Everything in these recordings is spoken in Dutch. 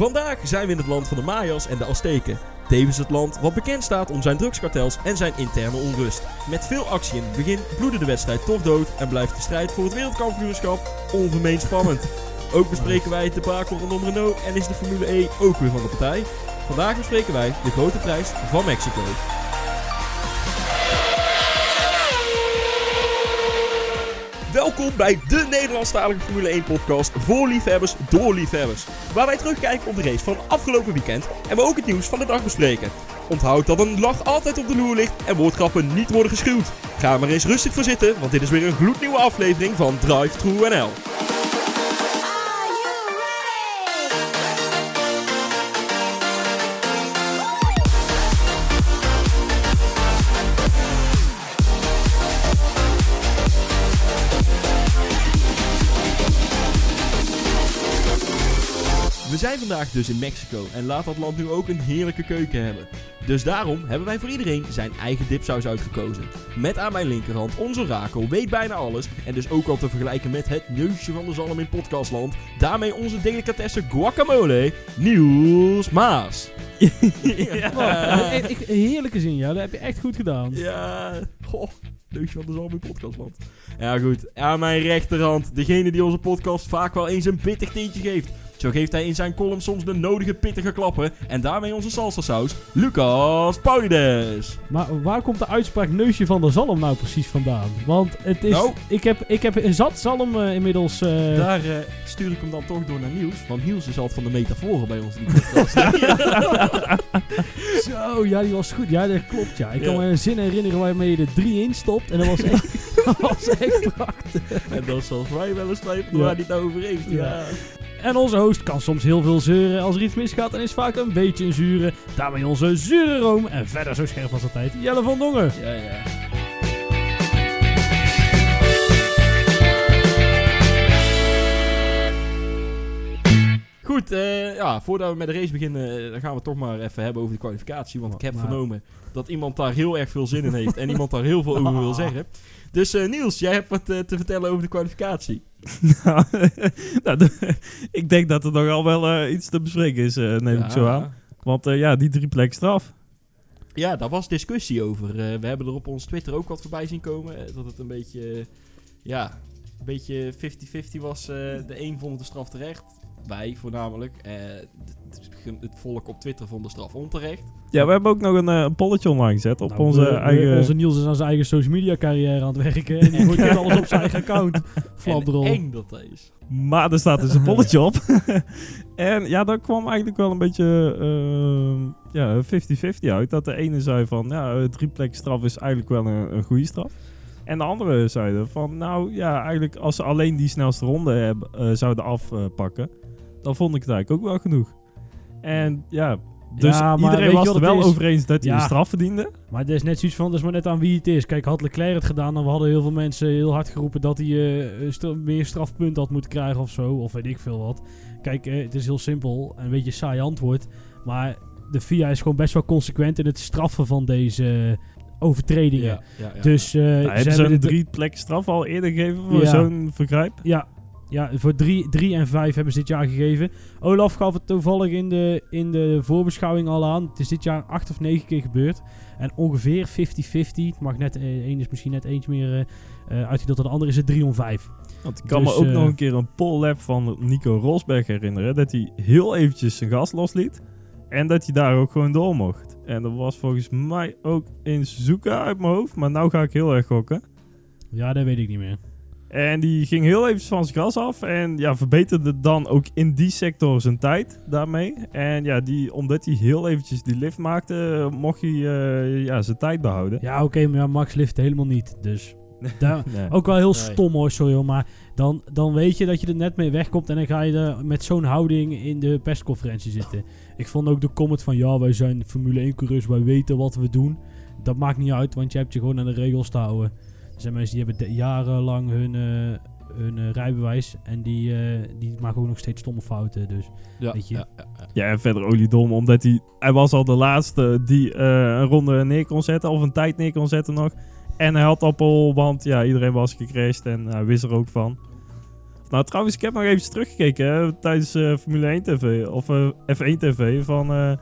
Vandaag zijn we in het land van de Mayas en de Azteken. Tevens het land wat bekend staat om zijn drugskartels en zijn interne onrust. Met veel actie in het begin bloedde de wedstrijd toch dood en blijft de strijd voor het wereldkampioenschap ongemeen spannend. Ook bespreken wij het debakel rondom Renault en is de Formule E ook weer van de partij. Vandaag bespreken wij de grote prijs van Mexico. Bij de Nederlandstalige Formule 1 podcast voor liefhebbers door liefhebbers. Waar wij terugkijken op de race van afgelopen weekend en we ook het nieuws van de dag bespreken. Onthoud dat een lach altijd op de loer ligt en woordgrappen niet worden geschuwd. Ga maar eens rustig voor zitten, want dit is weer een gloednieuwe aflevering van Drive True NL. Vandaag dus in Mexico en laat dat land nu ook een heerlijke keuken hebben. Dus daarom hebben wij voor iedereen zijn eigen dipsaus uitgekozen. Met aan mijn linkerhand onze Rakel, weet bijna alles en dus ook al te vergelijken met het neusje van de zalm in podcastland. Daarmee onze delicatesse guacamole, Niels Maas. Ik- ik- heerlijke zin, ja. Dat heb je echt goed gedaan. Ja, goh, neusje van de zalm in podcastland. Ja goed, aan mijn rechterhand, degene die onze podcast vaak wel eens een pittig tintje geeft. Zo geeft hij in zijn column soms de nodige pittige klappen. En daarmee onze salsa saus, Lucas Paulides. Maar waar komt de uitspraak neusje van de zalm nou precies vandaan? Want het is... Nou. Ik, heb, ik heb een zat zalm eh, inmiddels... eh, Daar eh, stuur ik hem dan toch door naar Niels. Want Niels is altijd van de metaforen bij ons. Zo, ja, die was goed. Ja, dat klopt, ja. Ik kan me een zin herinneren waarmee je er drie in stopt. En dat was echt, dat was echt prachtig. en dat is zoals wij wel eens twijfelen waar hij het over heeft. Ja. Ja. En onze host kan soms heel veel zeuren. Als er iets misgaat, en is vaak een beetje een zure. Daarmee onze zure room. En verder zo scherp als altijd, Jelle van Dongen. Ja, ja. Goed, eh, ja, voordat we met de race beginnen, eh, dan gaan we het toch maar even hebben over de kwalificatie. Want ik heb Maar- vernomen dat iemand daar heel erg veel zin in heeft en iemand daar heel veel over wil zeggen. Dus eh, Niels, jij hebt wat eh, te vertellen over de kwalificatie. Nou, nou, ik denk dat er nogal wel eh, iets te bespreken is, neem ik zo aan. Want ja, die drie plek straf. Ja, daar was discussie over. We hebben er op ons Twitter ook wat voorbij zien komen. dat het een beetje, ja, een beetje 50-50 was. de een vond de straf terecht. Wij voornamelijk. Eh, het, volk op Twitter vond de straf onterecht. Ja, we hebben ook nog een, eh, een polletje online gezet op Nou, onze we- eigen... Onze Niels is aan zijn eigen social media carrière aan het werken. En die gooit dit alles op zijn eigen account. Flapdrol. En eng dat is. Maar er staat dus een polletje op. en ja, dat kwam eigenlijk wel een beetje ehm, ja, 50-50 uit. Dat de ene zei van, ja, eh, drie plek straf is eigenlijk wel een, een goede straf. En de andere zeiden van, nou ja, eigenlijk als ze alleen die snelste ronde hebben, eh, zouden afpakken, dan vond ik het eigenlijk ook wel genoeg. En ja, dus Ja, iedereen was er wel is? over eens dat hij Ja. een straf verdiende. Maar het is net zoiets van, dat is maar net aan wie het is. Kijk, had Leclerc het gedaan, dan hadden heel veel mensen heel hard geroepen dat hij stra- meer strafpunten had moeten krijgen of zo. Of weet ik veel wat. Kijk, eh, het is heel simpel. Een beetje saai antwoord. Maar de FIA is gewoon best wel consequent in het straffen van deze overtredingen. ja. Dus eh, Nou, ze hebben ze een drie plek straf al eerder gegeven voor zo'n vergrijp? Ja, ja voor 3 en 5 hebben ze dit jaar gegeven. Olaf gaf het toevallig in de, in de voorbeschouwing al aan. Het is dit jaar 8 of 9 keer gebeurd. En ongeveer 50-50. Het mag net, eh, één is misschien net eentje meer eh uitgedeeld dan de andere is het 3 om 5. Want ik kan Dus, me ook eh, nog een keer een poll-lab van Nico Rosberg herinneren. Dat hij heel eventjes zijn gas losliet. En dat hij daar ook gewoon door mocht. En dat was volgens mij ook in Suzuka uit mijn hoofd. Maar nou ga ik heel erg gokken. Ja, dat weet ik niet meer. En die ging heel eventjes van zijn gas af. En ja, verbeterde dan ook in die sector zijn tijd daarmee. En ja, die, omdat hij heel eventjes die lift maakte, mocht hij eh, ja, zijn tijd behouden. Ja, oké, maar Max lift helemaal niet. Dus daar, Nee. ook wel heel Nee. stom hoor, sorry hoor. Maar dan, dan weet je dat je er net mee wegkomt. En dan ga je er met zo'n houding in de persconferentie zitten. Ik vond ook de comment van ja, wij zijn Formule 1 coureurs, wij weten wat we doen. Dat maakt niet uit, want je hebt je gewoon aan de regels te houden. Er zijn mensen die hebben jarenlang hun, eh, hun eh, rijbewijs. En die, eh, die maken ook nog steeds stomme fouten. Dus Ja, Weet je. ja, ja, ja. Ja, en verder oliedom, omdat hij... Hij was al de laatste die eh, een ronde neer kon zetten, of een tijd neer kon zetten nog. En hij had appel, want ja, iedereen was gecrashed en hij wist er ook van. Nou, trouwens, ik heb nog even teruggekeken hè, tijdens eh, Formule 1 TV of eh, F1 TV van eh,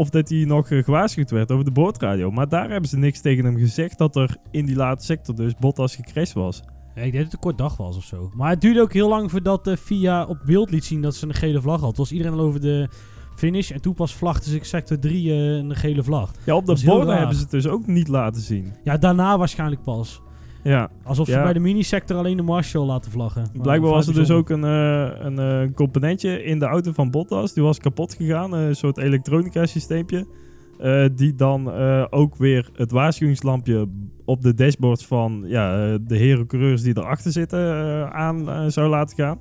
of dat hij nog eh, gewaarschuwd werd over de boordradio. Maar daar hebben ze niks tegen hem gezegd dat er in die late sector dus Bottas gecrashed was. Ja, ik denk dat het een kort dag was of zo. Maar het duurde ook heel lang voordat de FIA op beeld liet zien dat ze een gele vlag had. Was iedereen al over de finish en toen pas vlagden ze sector 3 eh, een gele vlag. Ja, op Dat de borden hebben ze het dus ook niet laten zien. Ja, daarna waarschijnlijk pas. Ja, Alsof ze Ja. bij de minisector alleen de Marshall laten vlaggen. Maar blijkbaar was er vrij dus ook bijzonder. een, eh, een eh, componentje in de auto van Bottas. Die was kapot gegaan, eh, een soort elektronica systeempje. eh, die dan eh, ook weer het waarschuwingslampje op de dashboards van ja, eh, de heren coureurs die erachter zitten eh, aan eh, zou laten gaan.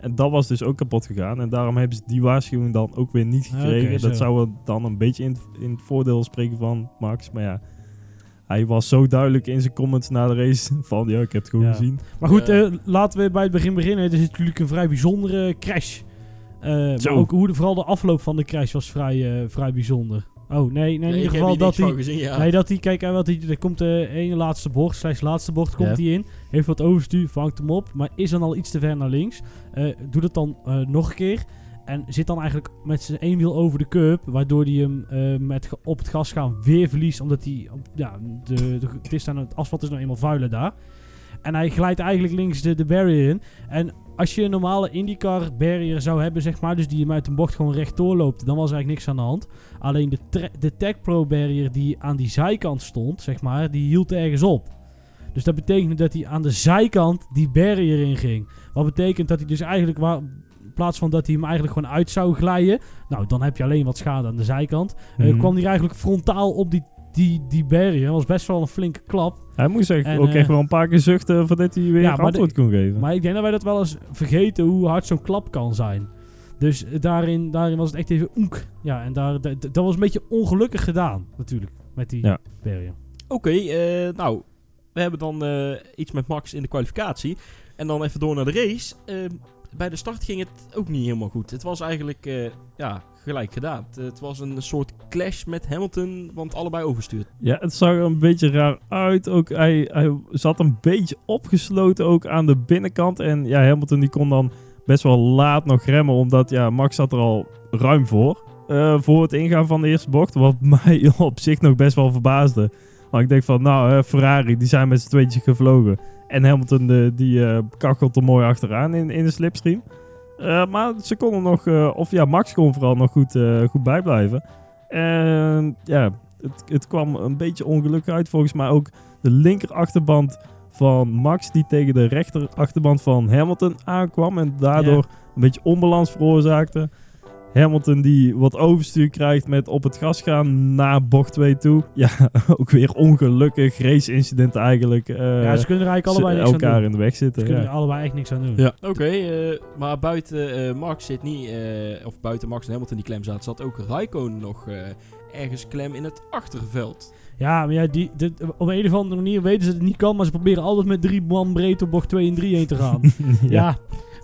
En dat was dus ook kapot gegaan. En daarom hebben ze die waarschuwing dan ook weer niet Oké, gekregen. zo. dat zou wel dan een beetje in, in het voordeel spreken van Max. Maar ja, hij was zo duidelijk in zijn comments na de race van ja, ik heb het gewoon Ja. gezien. Maar goed, Ja. eh, laten we bij het begin beginnen. Het is natuurlijk een vrij bijzondere crash. Eh, Zo. maar ook hoe de, vooral de afloop van de crash was vrij, eh, vrij bijzonder. Oh, nee, nee in Nee, ieder geval dat hij... ja. Nee, dat hij, kijk, wat hij, er komt de ene laatste bocht, slash laatste bocht, komt Ja. hij in. Heeft wat overstuur, vangt hem op, maar is dan al iets te ver naar links. Eh doet het dan eh, nog een keer. En zit dan eigenlijk met zijn één wiel over de curb, waardoor hij hem eh, met op het gas gaan weer verliest. Omdat hij, ja, de, de, het, is dan, het asfalt is nou eenmaal vuiler daar. En hij glijdt eigenlijk links de, de barrier in. En als je een normale IndyCar barrier zou hebben, zeg maar, dus die hem uit een bocht gewoon rechtdoor loopt, dan was er eigenlijk niks aan de hand. Alleen de, de Tech Pro barrier die aan die zijkant stond, zeg maar, die hield ergens op. Dus dat betekende dat hij aan de zijkant die barrier in ging. Wat betekent dat hij dus eigenlijk, waar, plaats van dat hij hem eigenlijk gewoon uit zou glijden, nou dan heb je alleen wat schade aan de zijkant, eh, Mhm. kwam hij eigenlijk frontaal op die, die, die barrier. Dat was best wel een flinke klap. Hij moest echt, En, ook eh, echt wel een paar keer zuchten voordat hij weer Ja, antwoord kon geven. Maar ik denk dat wij dat wel eens vergeten hoe hard zo'n klap kan zijn. Dus eh, daarin, daarin was het echt even oenk. Ja, en daar, dat, was een beetje ongelukkig gedaan, natuurlijk, met die Ja. barrier. Oké, eh, nou, we hebben dan eh, iets met Max in de kwalificatie. En dan even door naar de race. Bij de start ging het ook niet helemaal goed. Het was eigenlijk eh, ja, gelijk gedaan. Het, was een soort clash met Hamilton, want allebei overstuurd. Ja, het zag er een beetje raar uit. Ook hij, hij zat een beetje opgesloten ook aan de binnenkant. En ja, Hamilton die kon dan best wel laat nog remmen. Omdat ja, Max zat er al ruim voor. eh, voor het ingaan van de eerste bocht. Wat mij op zich nog best wel verbaasde. Maar ik denk van, nou, Ferrari, die zijn met z'n tweetjes gevlogen. En Hamilton, die eh kachelt er mooi achteraan in, in de slipstream. Eh, maar ze konden nog, eh, of ja, Max kon vooral nog goed, goed bijblijven. En ja, het, het kwam een beetje ongelukkig uit. Volgens mij ook de linker achterband van Max, die tegen de rechter achterband van Hamilton aankwam. En daardoor een beetje onbalans veroorzaakte. Hamilton die wat overstuur krijgt met op het gas gaan naar bocht 2 toe. Ja, ook weer ongelukkig race incident eigenlijk. eh, ja, ze kunnen er eigenlijk allebei ze niks aan elkaar doen. in de weg Ze zitten. kunnen Ja. er allebei echt niks aan doen. Oké, eh, maar buiten eh, Max zit niet, eh, of buiten Max en Hamilton die klem zat, zat ook Raikkonen nog eh, ergens klem in het achterveld. Ja, maar ja, die, dit- op een of andere manier weten ze dat het niet kan, maar ze proberen altijd met drie man breed op bocht 2 en 3 heen te gaan. ja.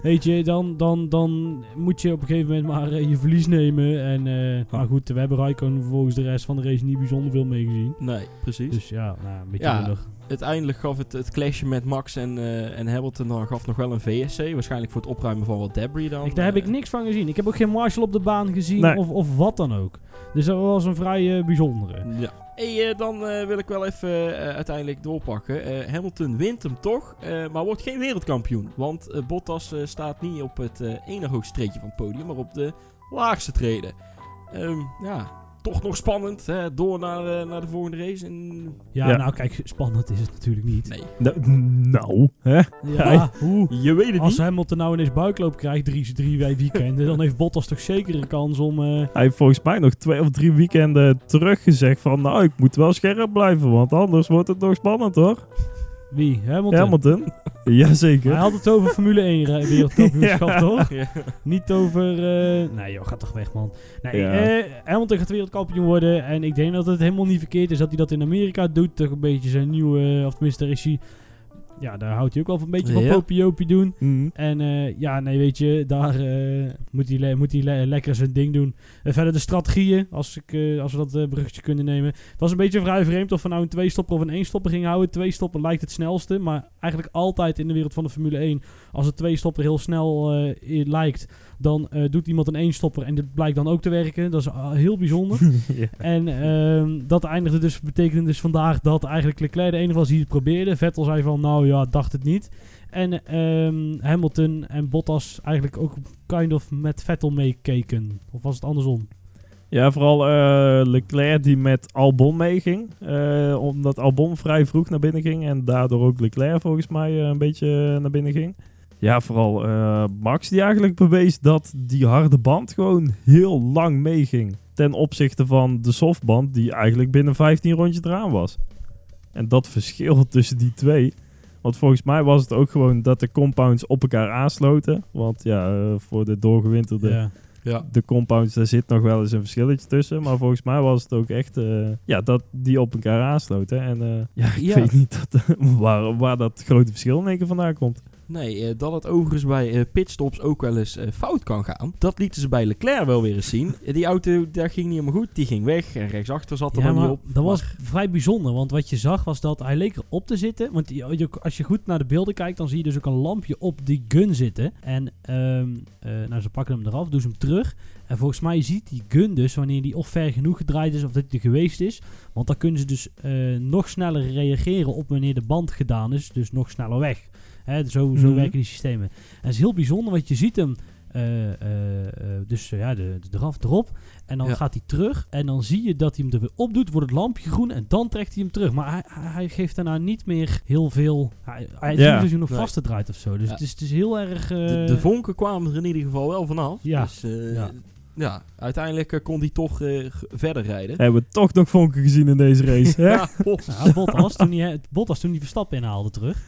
Weet je, dan, dan, dan moet je op een gegeven moment maar eh, je verlies nemen. En, eh, Maar goed, we hebben Raikkonen volgens de rest van de race niet bijzonder veel meegezien. Nee, precies. Dus ja, nou, een beetje Ja. Uiteindelijk gaf het, het clashje met Max en, eh, en Hamilton dan gaf nog wel een VSC. Waarschijnlijk voor het opruimen van wat debris dan. Ik, daar heb ik niks van gezien. Ik heb ook geen Marshall op de baan gezien Nee. of, of wat dan ook. Dus dat was een vrij bijzondere. Ja. Hey, eh, dan eh, wil ik wel even eh, uiteindelijk doorpakken. Hamilton wint hem toch, maar wordt geen wereldkampioen. Want Bottas staat niet op het ene hoogste treedje van het podium, maar op de laagste treden. Ehm, ja, toch nog spannend. Hè? Door naar, eh, naar de volgende race. En... Ja, Ja. nou kijk, spannend is het natuurlijk niet. Nee, Nou, nou, hè? Ja, hoe? je weet het Als niet. Hamilton nou ineens buikloop krijgt, drie, drie wij- weekenden, dan heeft Bottas toch zeker een kans om... eh, Hij heeft volgens mij nog twee of drie weekenden teruggezegd van... Nou, ik moet wel scherp blijven, want anders wordt het nog spannend, hoor. Wie? Hamilton? Hamilton. Hij Jazeker. had het over Formule 1 rij- wereldkampioenschap, Ja. toch? Ja. Niet over... eh, Nee joh, ga toch weg man. Nee, Ja. eh, Hamilton gaat wereldkampioen worden. En ik denk dat het helemaal niet verkeerd is dat hij dat in Amerika doet. Toch een beetje zijn nieuwe... Of tenminste, daar is hij ja, daar houdt hij ook wel een beetje van popiopie doen. Mhm. En eh, ja, nee, weet je, daar eh, moet hij, moet hij le- lekker zijn ding doen. En verder de strategieën, als, ik, eh, als we dat bruggetje kunnen nemen. Het was een beetje vrij vreemd of we nou een twee-stopper of een één-stopper gingen houden. Twee-stopper lijkt het snelste, maar eigenlijk altijd in de wereld van de Formule 1... als een twee-stopper heel snel lijkt, dan doet iemand een één-stopper... en dit blijkt dan ook te werken. Dat is ah, heel bijzonder. ja. En ehm, dat eindigde dus, betekende dus vandaag dat eigenlijk Leclerc de enige was die het probeerde. Vettel zei van, nou ja, dacht het niet. En ehm, Hamilton en Bottas eigenlijk ook kind of met Vettel meekeken. Of was het andersom? Ja, vooral eh, Leclerc die met Albon meeging. Eh, omdat Albon vrij vroeg naar binnen ging. En daardoor ook Leclerc volgens mij eh, een beetje naar binnen ging. Ja, vooral Max die eigenlijk bewees dat die harde band gewoon heel lang meeging. Ten opzichte van de softband die eigenlijk binnen 15 rondjes eraan was. En dat verschil tussen die twee. Want volgens mij was het ook gewoon dat de compounds op elkaar aansloten. Want ja, eh, voor de doorgewinterde Ja. Ja. de compounds, daar zit nog wel eens een verschilletje tussen. Maar volgens mij was het ook echt eh, ja, dat die op elkaar aansloten. En eh, ja, ik Ja. weet niet dat, waar, waar dat grote verschil in één keer vandaan komt. Nee, eh, dat het overigens bij eh, pitstops ook wel eens eh, fout kan gaan. Dat lieten ze bij Leclerc wel weer eens zien. Die auto, daar ging niet helemaal goed. Die ging weg en rechtsachter zat er Ja, dan niet maar op. dat was vrij bijzonder, want wat je zag was dat hij leek erop te zitten. Want als je goed naar de beelden kijkt, dan zie je dus ook een lampje op die gun zitten. En ehm, eh, nou, ze pakken hem eraf, doen ze hem terug. En volgens mij ziet die gun dus wanneer die of ver genoeg gedraaid is of dat hij er geweest is. Want dan kunnen ze dus nog sneller reageren op wanneer de band gedaan is, dus nog sneller weg. Hè, zo zo Mhm. werken die systemen. En het is heel bijzonder, want je ziet hem eh, eh, eh, dus ja, de, de eraf erop. En dan Ja. gaat hij terug. En dan zie je dat hij hem er weer op doet. Wordt het lampje groen. En dan trekt hij hem terug. Maar hij, hij hij geeft daarna niet meer heel veel. Hij, hij is Ja. dus nog Nee. vastgedraaid of zo. Dus Ja. het, is, het is heel erg. eh, de, de vonken kwamen er in ieder geval wel vanaf. Ja. Dus eh, Ja. ja. uiteindelijk kon hij toch g- verder rijden. Hebben we toch nog vonken gezien in deze race. hè? Ja, ja, Bottas, toen hij, Bottas toen hij Verstappen inhaalde terug.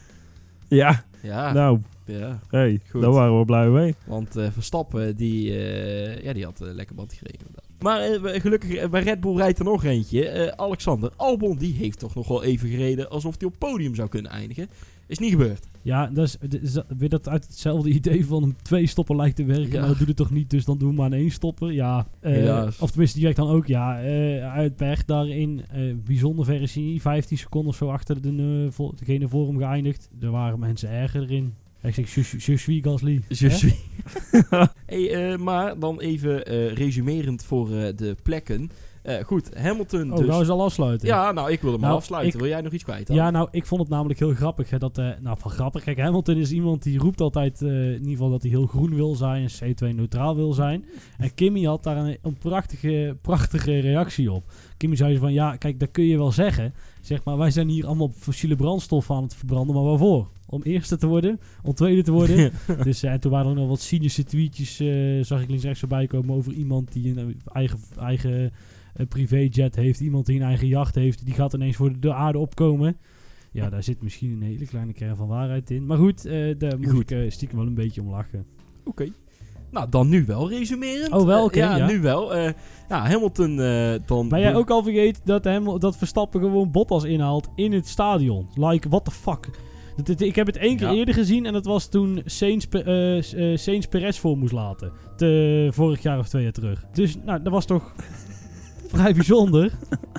ja, ja, nou, ja. hey, Goed. daar waren we blij mee. Want eh, Verstappen, die, eh, ja, die had een lekker band inderdaad. Maar eh, gelukkig, eh, bij Red Bull rijdt er nog eentje. Eh, Alexander Albon, die heeft toch nog wel even gereden alsof hij op podium zou kunnen eindigen. Is niet gebeurd. Ja, dat is, dat is weer dat uit hetzelfde idee van een twee stopper lijkt te werken. Ja. Maar dat doet het toch niet, dus dan doen we maar een één stopper. Ja, eh, of tenminste, die werkt dan ook. Ja, eh, uit Berg daarin, eh, bijzonder ver is hij niet. 15 seconden of zo achter de, vo- degene voor hem geëindigd. Er waren mensen erger erin. Ik zeg, je, suis Gasly. Je Hè? suis. hey, maar dan even resumerend voor de plekken. Eh, goed, Hamilton Oh, dus. we ze al afsluiten? Ja, nou, ik wil hem Nou, afsluiten. ik- Wil jij nog iets kwijt dan? Ja, nou, ik vond het namelijk heel grappig. Hè, dat, eh, nou, van grappig. Kijk, Hamilton is iemand die roept altijd eh, in ieder geval dat hij heel groen wil zijn en CO2-neutraal wil zijn. En Kimmy had daar een, een prachtige, prachtige reactie op. Kimmy zei van, ja, kijk, dat kun je wel zeggen. Zeg maar, wij zijn hier allemaal fossiele brandstoffen aan het verbranden, maar waarvoor? Om eerste te worden, om tweede te worden. dus eh, toen waren er nog wat cynische tweetjes, zag ik links rechts voorbij komen over iemand die een eigen, eigen eh, privéjet heeft, iemand die een eigen jacht heeft, die gaat ineens voor de aarde opkomen. Ja, daar zit misschien een hele kleine kern van waarheid in. Maar goed, eh, daar moet Goed. ik eh, stiekem wel een beetje om lachen. Oké. Nou, dan nu wel resumerend. Oh, wel, Eh, ja, ja. nu wel. Eh, ja, Hamilton eh, dan... Maar jij ook al vergeten dat, hem, dat Verstappen gewoon Bottas inhaalt in het stadion. Like, what the fuck. Dat- dat- ik heb het één keer Ja. eerder gezien en dat was toen Sainz, Pe- S- eh, Sainz Perez voor moest laten. Te, vorig jaar of twee jaar terug. Dus, nou, dat was toch vrij bijzonder.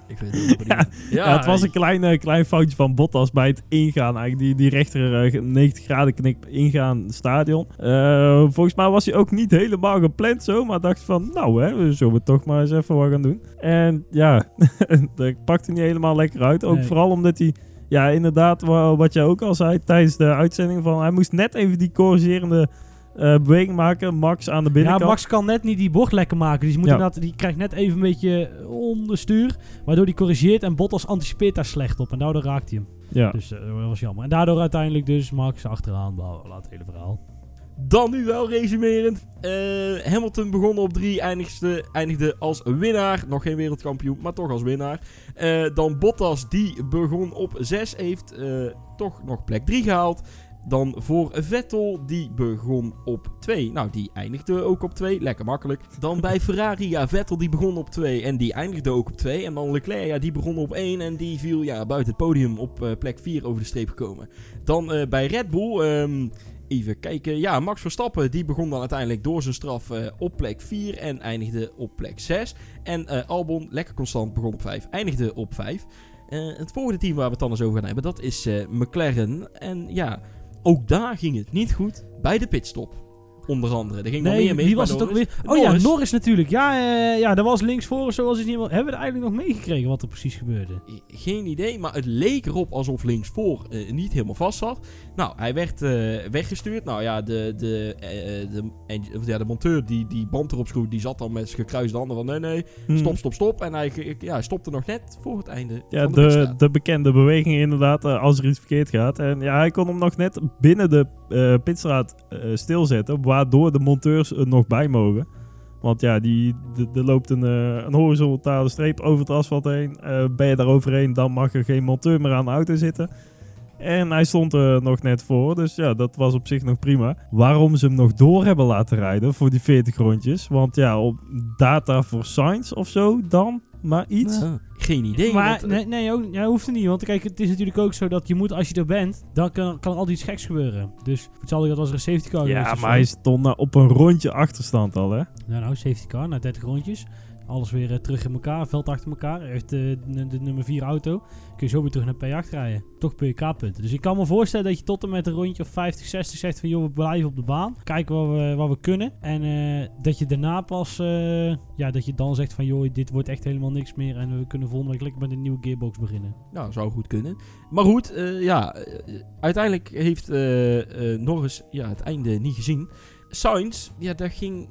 Ik weet het niet. Ja, het was een klein, eh, klein foutje van Bottas bij het ingaan. Eigenlijk die, die rechter eh, 90 graden knik ingaan stadion. Eh, volgens mij was hij ook niet helemaal gepland zo. Maar dacht van, nou hè, we zullen toch maar eens even wat gaan doen. En ja, dat pakte niet helemaal lekker uit. Ook Nee. vooral omdat hij, ja inderdaad, wa- wat jij ook al zei tijdens de uitzending. Van, hij moest net even die corrigerende eh, beweging maken. Max aan de Ja, binnenkant. Max kan net niet die bocht lekker maken. Dus die, moet Ja. inderdaad, die krijgt net even een beetje onderstuur. Waardoor die corrigeert en Bottas anticipeert daar slecht op. En daardoor raakt hij hem. Ja. Dus eh, dat was jammer. En daardoor uiteindelijk dus Max achteraan. Bla, het hele verhaal. Dan nu wel resumerend. Eh, Hamilton begon op 3, eindigde, eindigde als winnaar. Nog geen wereldkampioen, maar toch als winnaar. Eh, dan Bottas, die begon op 6, heeft eh, toch nog plek 3 gehaald. Dan voor Vettel, die begon op 2. Nou, die eindigde ook op 2. Lekker makkelijk. Dan bij Ferrari, ja, Vettel die begon op 2 en die eindigde ook op 2. En dan Leclerc, ja, die begon op 1 en die viel ja, buiten het podium op eh, plek 4 over de streep gekomen. Dan eh, bij Red Bull, ehm, even kijken. Ja, Max Verstappen, die begon dan uiteindelijk door zijn straf eh, op plek 4 en eindigde op plek 6. En eh, Albon, lekker constant, begon op 5, eindigde op 5. Eh, het volgende team waar we het dan eens over gaan hebben, dat is McLaren. En ja, ook daar ging het niet goed bij de pitstop. Onder andere. Er ging nog Nee, meer mis wie was het ook Norris. weer? Oh ja, Norris. Norris natuurlijk. Ja, eh, ja, dat was links voor of zo. Was het niet helemaal- Hebben we er eigenlijk nog meegekregen wat er precies gebeurde? Geen idee, maar het leek erop alsof linksvoor eh niet helemaal vast zat. Nou, hij werd eh, weggestuurd. Nou ja, de, de, de, en- ja, de monteur die die band erop schroefde, die zat dan met zijn gekruiste handen van nee, nee, Hmm. stop, stop, stop. En hij, ja, stopte nog net voor het einde Ja, van de, de, de bekende beweging inderdaad, als er iets verkeerd gaat. En ja, hij kon hem nog net binnen de eh, pitstraat eh, stilzetten, waardoor de monteurs er nog bij mogen. Want ja, die, er loopt een, eh, een horizontale streep over het asfalt heen. Ben je daar overheen, dan mag er geen monteur meer aan de auto zitten. En hij stond er nog net voor, dus ja, dat was op zich nog prima. Waarom ze hem nog door hebben laten rijden voor die 40 rondjes? Want ja, op data voor science of zo dan, maar iets. Geen idee. maar want, eh, nee, nee ook, ja, hoeft er niet. Want kijk, het is natuurlijk ook zo dat je moet, als je er bent, dan kan, kan er altijd iets geks gebeuren. Dus hetzelfde dat was er een safety car geweest Ja, maar zo. hij stond nou op een rondje achterstand al, hè? Nou, nou, safety car, na 30 rondjes. Alles weer eh, terug in elkaar, veld achter elkaar. Heeft eh, de, nummer 4 auto. Kun je zo weer terug naar P8 rijden. Toch PK-punten. Dus ik kan me voorstellen dat je tot en met een rondje of 50, 60 zegt van... joh, we blijven op de baan. Kijken wat we, wat we kunnen. En eh, dat je daarna pas... ja, dat je dan zegt van... joh, dit wordt echt helemaal niks meer. En we kunnen volgende week lekker met een nieuwe gearbox beginnen. Nou, zou goed kunnen. Maar goed, ja, uiteindelijk heeft Norris ja, het einde niet gezien. Sainz, ja, daar ging,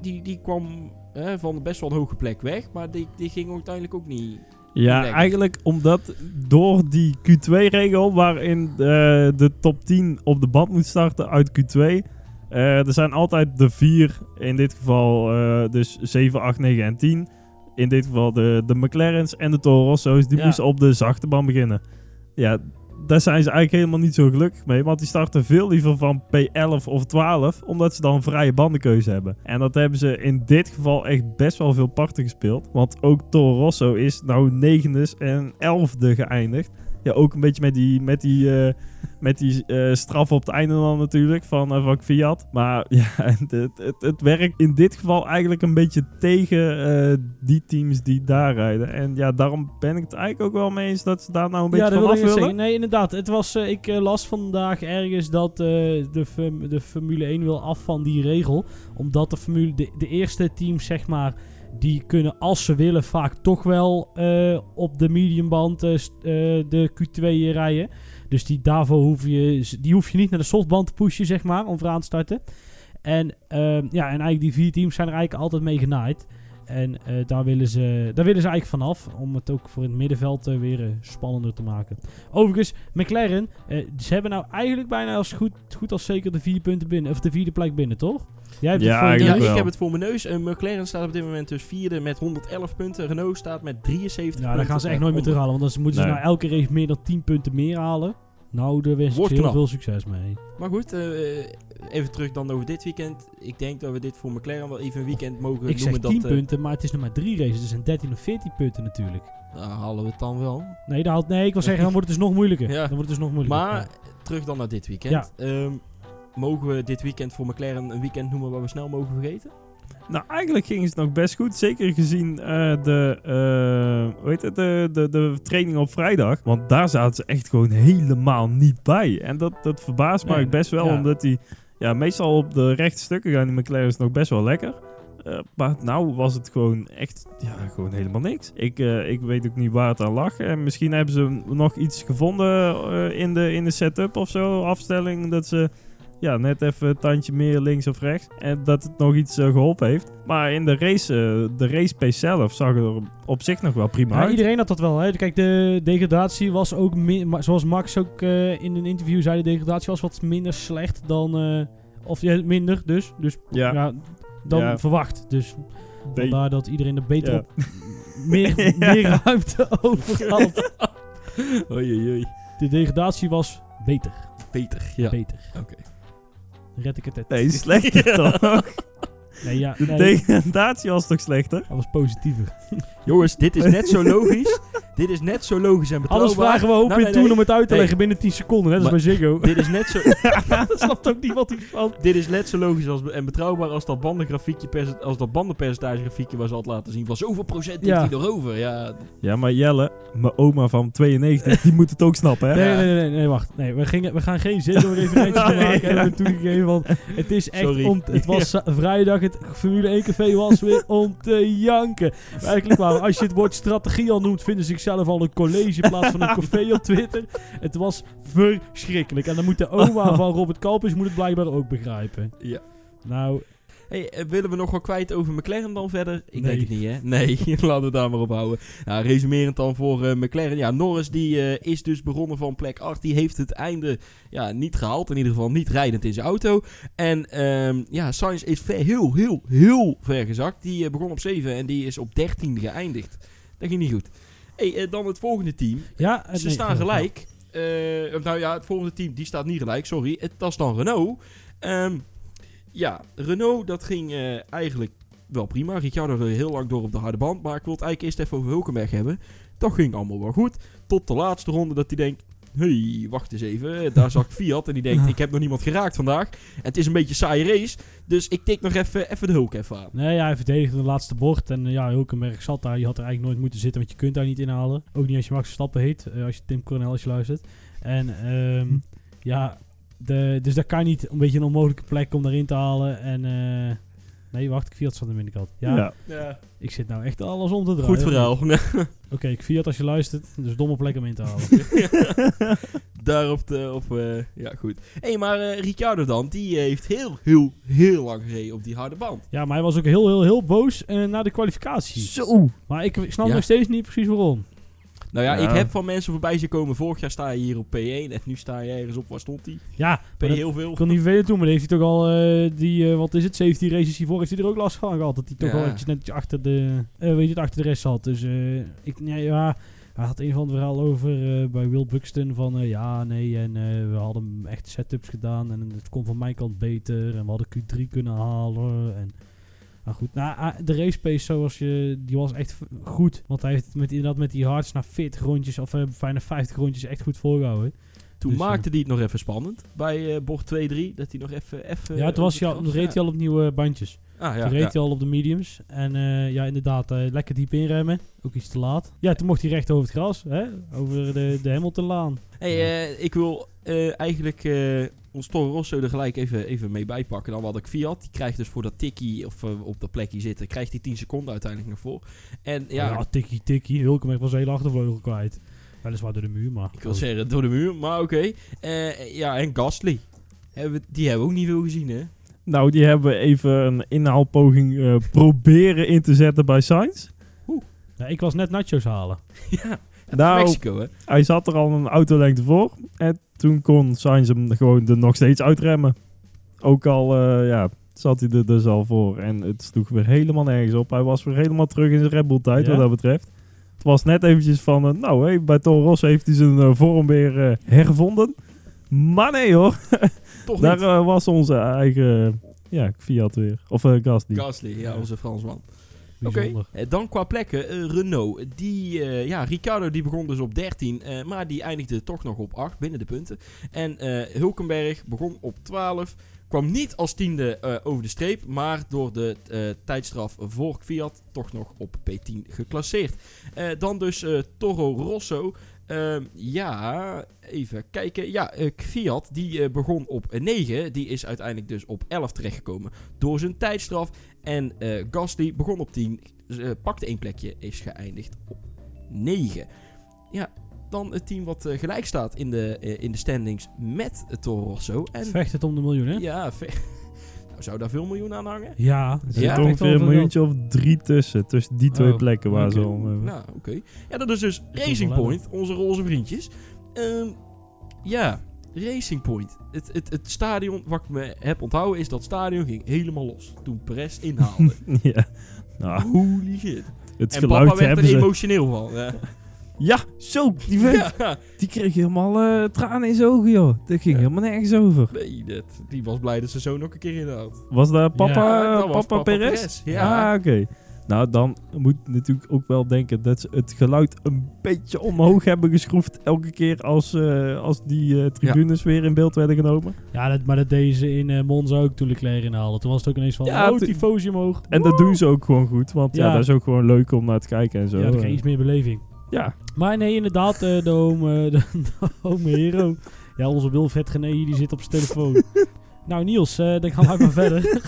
die, die kwam eh, van best wel een hoge plek weg, maar die, die ging uiteindelijk ook niet. Ja, eigenlijk omdat door die Q2-regel waarin eh, de top 10 op de band moet starten uit Q2. eh, er zijn altijd de vier, in dit geval eh, dus 7, 8, 9 en 10. In dit geval de, de McLaren's en de Toro Rosso's, die Ja. moesten op de zachte band beginnen. Ja, daar zijn ze eigenlijk helemaal niet zo gelukkig mee, want die starten veel liever van P11 of 12, omdat ze dan vrije bandenkeuze hebben. En dat hebben ze in dit geval echt best wel veel parten gespeeld, want ook Toro Rosso is nou negende en elfde geëindigd. Ja, ook een beetje met die, met die, eh, met die eh, straf op het einde dan natuurlijk van, eh, van Fiat. Maar ja, het, het, het, werkt in dit geval eigenlijk een beetje tegen die teams die daar rijden. En ja, daarom ben ik het eigenlijk ook wel mee eens dat ze daar nou een beetje ja, dat van af willen. zeggen. Nee, inderdaad. Het was, ik las vandaag ergens dat de, de Formule 1 wil af van die regel. Omdat de, Formule, de, de eerste teams, zeg maar, die kunnen als ze willen vaak toch wel eh, op de mediumband eh, eh, de Q2 rijden. Dus die, daarvoor hoef je, die hoef je niet naar de softband te pushen, zeg maar, om vooraan te starten. En, ehm, ja, en eigenlijk die vier teams zijn er eigenlijk altijd mee genaaid. En eh, daar, willen ze, daar willen ze eigenlijk vanaf. Om het ook voor het middenveld eh, weer eh, spannender te maken. Overigens, McLaren, ze hebben nou eigenlijk bijna als goed, goed als zeker de vier punten binnen. Of de vierde plek binnen, toch? Jij hebt Ja, het voor Ja, ik heb het voor mijn neus. En McLaren staat op dit moment dus vierde met 111 punten. Renault staat met 73 Ja, punten. daar gaan ze echt nooit meer terughalen. Want dan moeten ze nou elke race meer dan 10 punten meer halen. Nou, daar wens ik heel knap. veel succes mee. Maar goed, eh, even terug dan over dit weekend. Ik denk dat we dit voor McLaren wel even een weekend mogen Ik zeg noemen. 10 dat, eh, punten, maar het is nog maar drie races. Dus zijn 13 of 14 punten natuurlijk. nou, halen we het dan wel. Nee, dat had, nee ik wil zeggen, dan wordt het dus nog moeilijker. Ja. Dan wordt het dus nog moeilijker. Maar Ja. terug dan naar dit weekend. Ehm, mogen we dit weekend voor McLaren een weekend noemen waar we snel mogen vergeten? Nou, eigenlijk ging het nog best goed. Zeker gezien eh, de, eh, hoe heet het, de, de, de training op vrijdag. Want daar zaten ze echt gewoon helemaal niet bij. En dat, dat verbaast me Nee, best wel. ja. Omdat die ja, meestal op de rechte stukken gaan die McLaren's nog best wel lekker. Eh, maar nou was het gewoon echt ja, gewoon helemaal niks. Ik, eh, ik weet ook niet waar het aan lag. En misschien hebben ze nog iets gevonden eh, in, de, in de setup of zo. Afstelling dat ze ja, net even een tandje meer links of rechts. En dat het nog iets eh, geholpen heeft. Maar in de race, eh, de race pace zelf zag er op zich nog wel prima Ja, uit. iedereen had dat wel. Hè. Kijk, de degradatie was ook... Zoals Max ook eh, in een interview zei, de degradatie was wat minder slecht dan... of ja, minder dus. Dus Ja, ja, dan verwacht. Dus vandaar dat iedereen er beter op... Meer, meer ruimte over had. Oei, oei, oei. De degradatie was beter. Beter, ja. Beter. Oké. Red ik het het. Nee, slechter toch? Nee, ja, De nee, degradatie was toch slechter? dat was positiever. Jongens, dit is net zo logisch. dit is net zo logisch en betrouwbaar. Anders vragen we hoop Nou, in nee, toen nee. om het uit te Nee. leggen binnen 10 seconden. Net als Maar- bij Ziggo. Dit is net zo... dat snapt ook niemand iets van. Dit is net zo logisch als, en betrouwbaar als dat, bandengrafiekje als dat bandenpercentage grafiekje waar ze altijd laten zien van zoveel procent Ja. heeft hij erover. Ja, Ja, maar Jelle, mijn oma van 92, die moet het ook snappen, hè? Nee, nee, nee, nee, nee, wacht. Nee, we, gingen, we gaan geen Nee, maken. ja. Hebben we toegegeven, want het is echt Sorry. Het was vrijdag, het Formule 1 café was weer om te janken. Werkelijk waar, als je het woord strategie al noemt, vinden ze zichzelf al een college in plaats van een café op Twitter. Het was verschrikkelijk. En dan moet de oma van Robert Kalpers moet het blijkbaar ook begrijpen. Ja. Nou, Hey, eh, willen we nog wel kwijt over McLaren dan verder? Ik Nee. denk het niet, hè? Nee, laten we het daar maar op houden. Nou, resumerend dan voor eh, McLaren. Ja, Norris die eh, is dus begonnen van plek 8. Die heeft het einde ja, niet gehaald. In ieder geval niet rijdend in zijn auto. En ehm, ja, Sainz is ver, heel, heel, heel ver gezakt. Die begon op 7 en die is op 13 geëindigd. Dat ging niet goed. Hey, dan het volgende team. ja... Ze nee, staan gelijk. Nou ja, het volgende team die staat niet gelijk, sorry. Het, dat is dan Renault. Ehm, ja, Renault dat ging eh, eigenlijk wel prima. Ricciardo er heel lang door op de harde band. Maar ik wil het eigenlijk eerst even over Hulkenberg hebben. Dat ging allemaal wel goed. Tot de laatste ronde dat hij denkt... hey, wacht eens even. Daar zag ik Fiat en die denkt... ik heb nog niemand geraakt vandaag. En het is een beetje een saaie race. Dus ik tik nog even, even de Hulk even aan. Nee, ja, hij verdedigde de laatste bocht. En eh, ja, Hulkenberg zat daar. Die had er eigenlijk nooit moeten zitten, want je kunt daar niet inhalen. Ook niet als je Max Verstappen heet. eh, als je Tim Coronel als je luistert. En ehm, ja, de, dus daar kan je niet een beetje een onmogelijke plek om daarin te halen. En eh, nee, wacht, ik Fiat zat aan de binnenkant. Ja, Ja. ik zit nou echt alles om te draaien. Goed verhaal. Oké, ik Fiat als je luistert. Dus domme plek om in te halen. Daar op de... Op, eh, ja, goed. Hé, hey, maar eh, Ricciardo dan, die heeft heel, heel, heel lang gereden op die harde band. ja, maar hij was ook heel, heel, heel boos na de kwalificatie. Zo. Maar ik, ik snap Ja. nog steeds niet precies waarom. Nou ja, Ja. ik heb van mensen voorbij zien komen. Vorig jaar sta je hier op P1 en nu sta je ergens op. Waar stond hij? Ja, P heel veel. Ik kon niet vervelend doen, maar heeft hij toch al eh, die, eh, wat is het, 17 races hiervoor, heeft hij er ook last van gehad. Dat hij toch Ja. wel eventjes netjes achter de, eh, weet je, achter de rest zat. Dus eh, ik, nee, ja, hij had een van het verhaal over bij Will Buxton van, ja, nee, en we hadden echt setups gedaan en het kon van mijn kant beter en we hadden Q3 kunnen halen en... Maar goed, nou, ah, de race pace zoals je, die was echt goed. Want hij heeft met, inderdaad met die hards na 40 rondjes, of eh, bijna 50 rondjes, echt goed volgehouden. Toen Dus, maakte hij het nog even spannend. Bij eh, bocht 2-3. Dat hij nog even... even ja, toen was hij al, reed hij al op nieuwe bandjes. Ah, ja, toen reed ja. hij al op de mediums. En eh, ja, inderdaad, eh, lekker diep inremmen. Ook iets te laat. Ja, toen mocht hij recht over het gras. Hè? Over de, de Hamiltonlaan. Hey, eh, ik wil eh, eigenlijk eh, ons Toro Rosso er gelijk even, even mee bijpakken. Dan had ik Fiat. Die krijgt dus voor dat tikkie of eh, op dat plekje zitten, krijgt hij 10 seconden uiteindelijk nog voor. En ja, Ja, tikkie, tikkie. Hulkenberg was hele achtervleugel kwijt. Weliswaar door de muur, maar... ik wil zeggen door de muur, maar oké. Eh, ja, en Gasly. Hebben we- die hebben we ook niet veel gezien, hè? Nou, die hebben even een inhaalpoging eh, proberen in te zetten bij Sainz. Ja, ik was net nachos halen. ja, Nou, Mexico, hè? hij zat er al een autolengte voor. En toen kon Sainz hem gewoon er nog steeds uitremmen. Ook al eh, ja, zat hij er dus al voor. En het sloeg weer helemaal nergens op. Hij was weer helemaal terug in zijn Red Bull tijd Ja? wat dat betreft. Het was net eventjes van, eh, nou hey, bij Toro Rosso heeft hij zijn eh, vorm weer hervonden. Maar nee hoor, Toch daar was onze eigen ja, Fiat weer. Of Gasly. Gasly, ja, onze Fransman. Bijzonder. eh, dan qua plekken. eh, Renault. Die, eh, ja, Ricciardo die begon dus op 13. eh, maar die eindigde toch nog op 8 binnen de punten. En eh, Hulkenberg begon op 12. Kwam niet als tiende eh, over de streep. Maar door de eh, tijdstraf voor Fiat toch nog op P10 geclasseerd. Eh, dan dus eh, Toro Rosso. Ehm, ja, even kijken. Ja, eh, Fiat die eh, begon op 9. Die is uiteindelijk dus op 11 terechtgekomen door zijn tijdstraf. En eh Gasly begon op 10, eh, pakte één plekje, is geëindigd op 9. Ja, dan het team wat gelijk staat in de, in de standings met Toro Rosso. En Vecht het om de miljoen, hè? ja, ve- nou, zou daar veel miljoen aan hangen? Ja. Er Ja, zit wel ongeveer een miljoentje of drie tussen. Tussen die twee Oh, plekken waar ze om... eh, Nou, oké. Ja, dat is dus Racing Point, onze roze vriendjes. Ehm, ja, Racing Point. Het, het, het stadion, wat ik me heb onthouden, is dat stadion ging helemaal los. Toen Perez inhaalde. ja. Nou, Holy shit. het en papa geluid werd hebben er ze... emotioneel van. Ja. Ja, zo, die vent. Ja, Die kreeg helemaal eh, tranen in zijn ogen, joh. Dat ging Ja. helemaal nergens over. nee, dat, die was blij dat ze zo nog een keer in had. Was dat papa, Ja, dat was papa, papa Perez? Perez, ja. Ah, oké. Nou, dan moet je natuurlijk ook wel denken dat ze het geluid een beetje omhoog hebben geschroefd elke keer als, eh, als die eh, tribunes weer in beeld werden genomen. Ja, dat, maar dat deden ze in eh, Monza ook toen Leclerc inhaalde. Toen was het ook ineens van, Ja, oh, tifosi omhoog. En dat doen ze ook gewoon goed, want ja, Ja. dat is ook gewoon leuk om naar te kijken en zo. Ja, dan krijg je iets meer beleving. Ja. Maar nee, inderdaad, eh, de home, de, de home hero. Ja, onze Wilfred Gené die zit op zijn telefoon. nou Niels, eh, dan gaan we maar verder.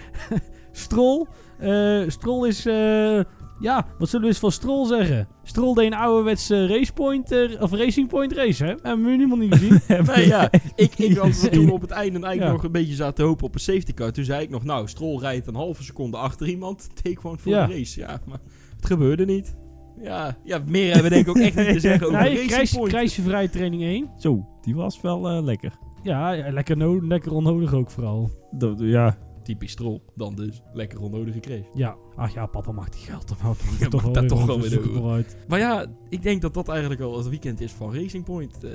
Strol. eh Strol is... eh, ja, wat zullen we eens van Strol zeggen? Strol deed een ouderwetse racepoint, eh, of racing point race, hè? Hebben we helemaal niet gezien. Nee, ja, ik, ik had toen op het einde eigenlijk Ja. nog een beetje zaten hopen op een safety car. Toen zei ik nog, nou, Stroll rijdt een halve seconde achter iemand. Take one voor Ja. de race. Ja, maar het gebeurde niet. Ja, ja meer hebben we denk ik ook echt niet te zeggen over nee, Racing kruisjevrije training 1. Zo, die was wel eh, lekker. Ja, ja, lekker, no lekker onnodig ook vooral. Dat- ja, Typisch Stroll, dan dus. Lekker onnodige crash. Ja, ach ja, papa mag die geld toch ook. Ja, mag dat toch wel weer doen. wel uit. Maar ja, ik denk dat dat eigenlijk al het weekend is van Racing Point. Eh,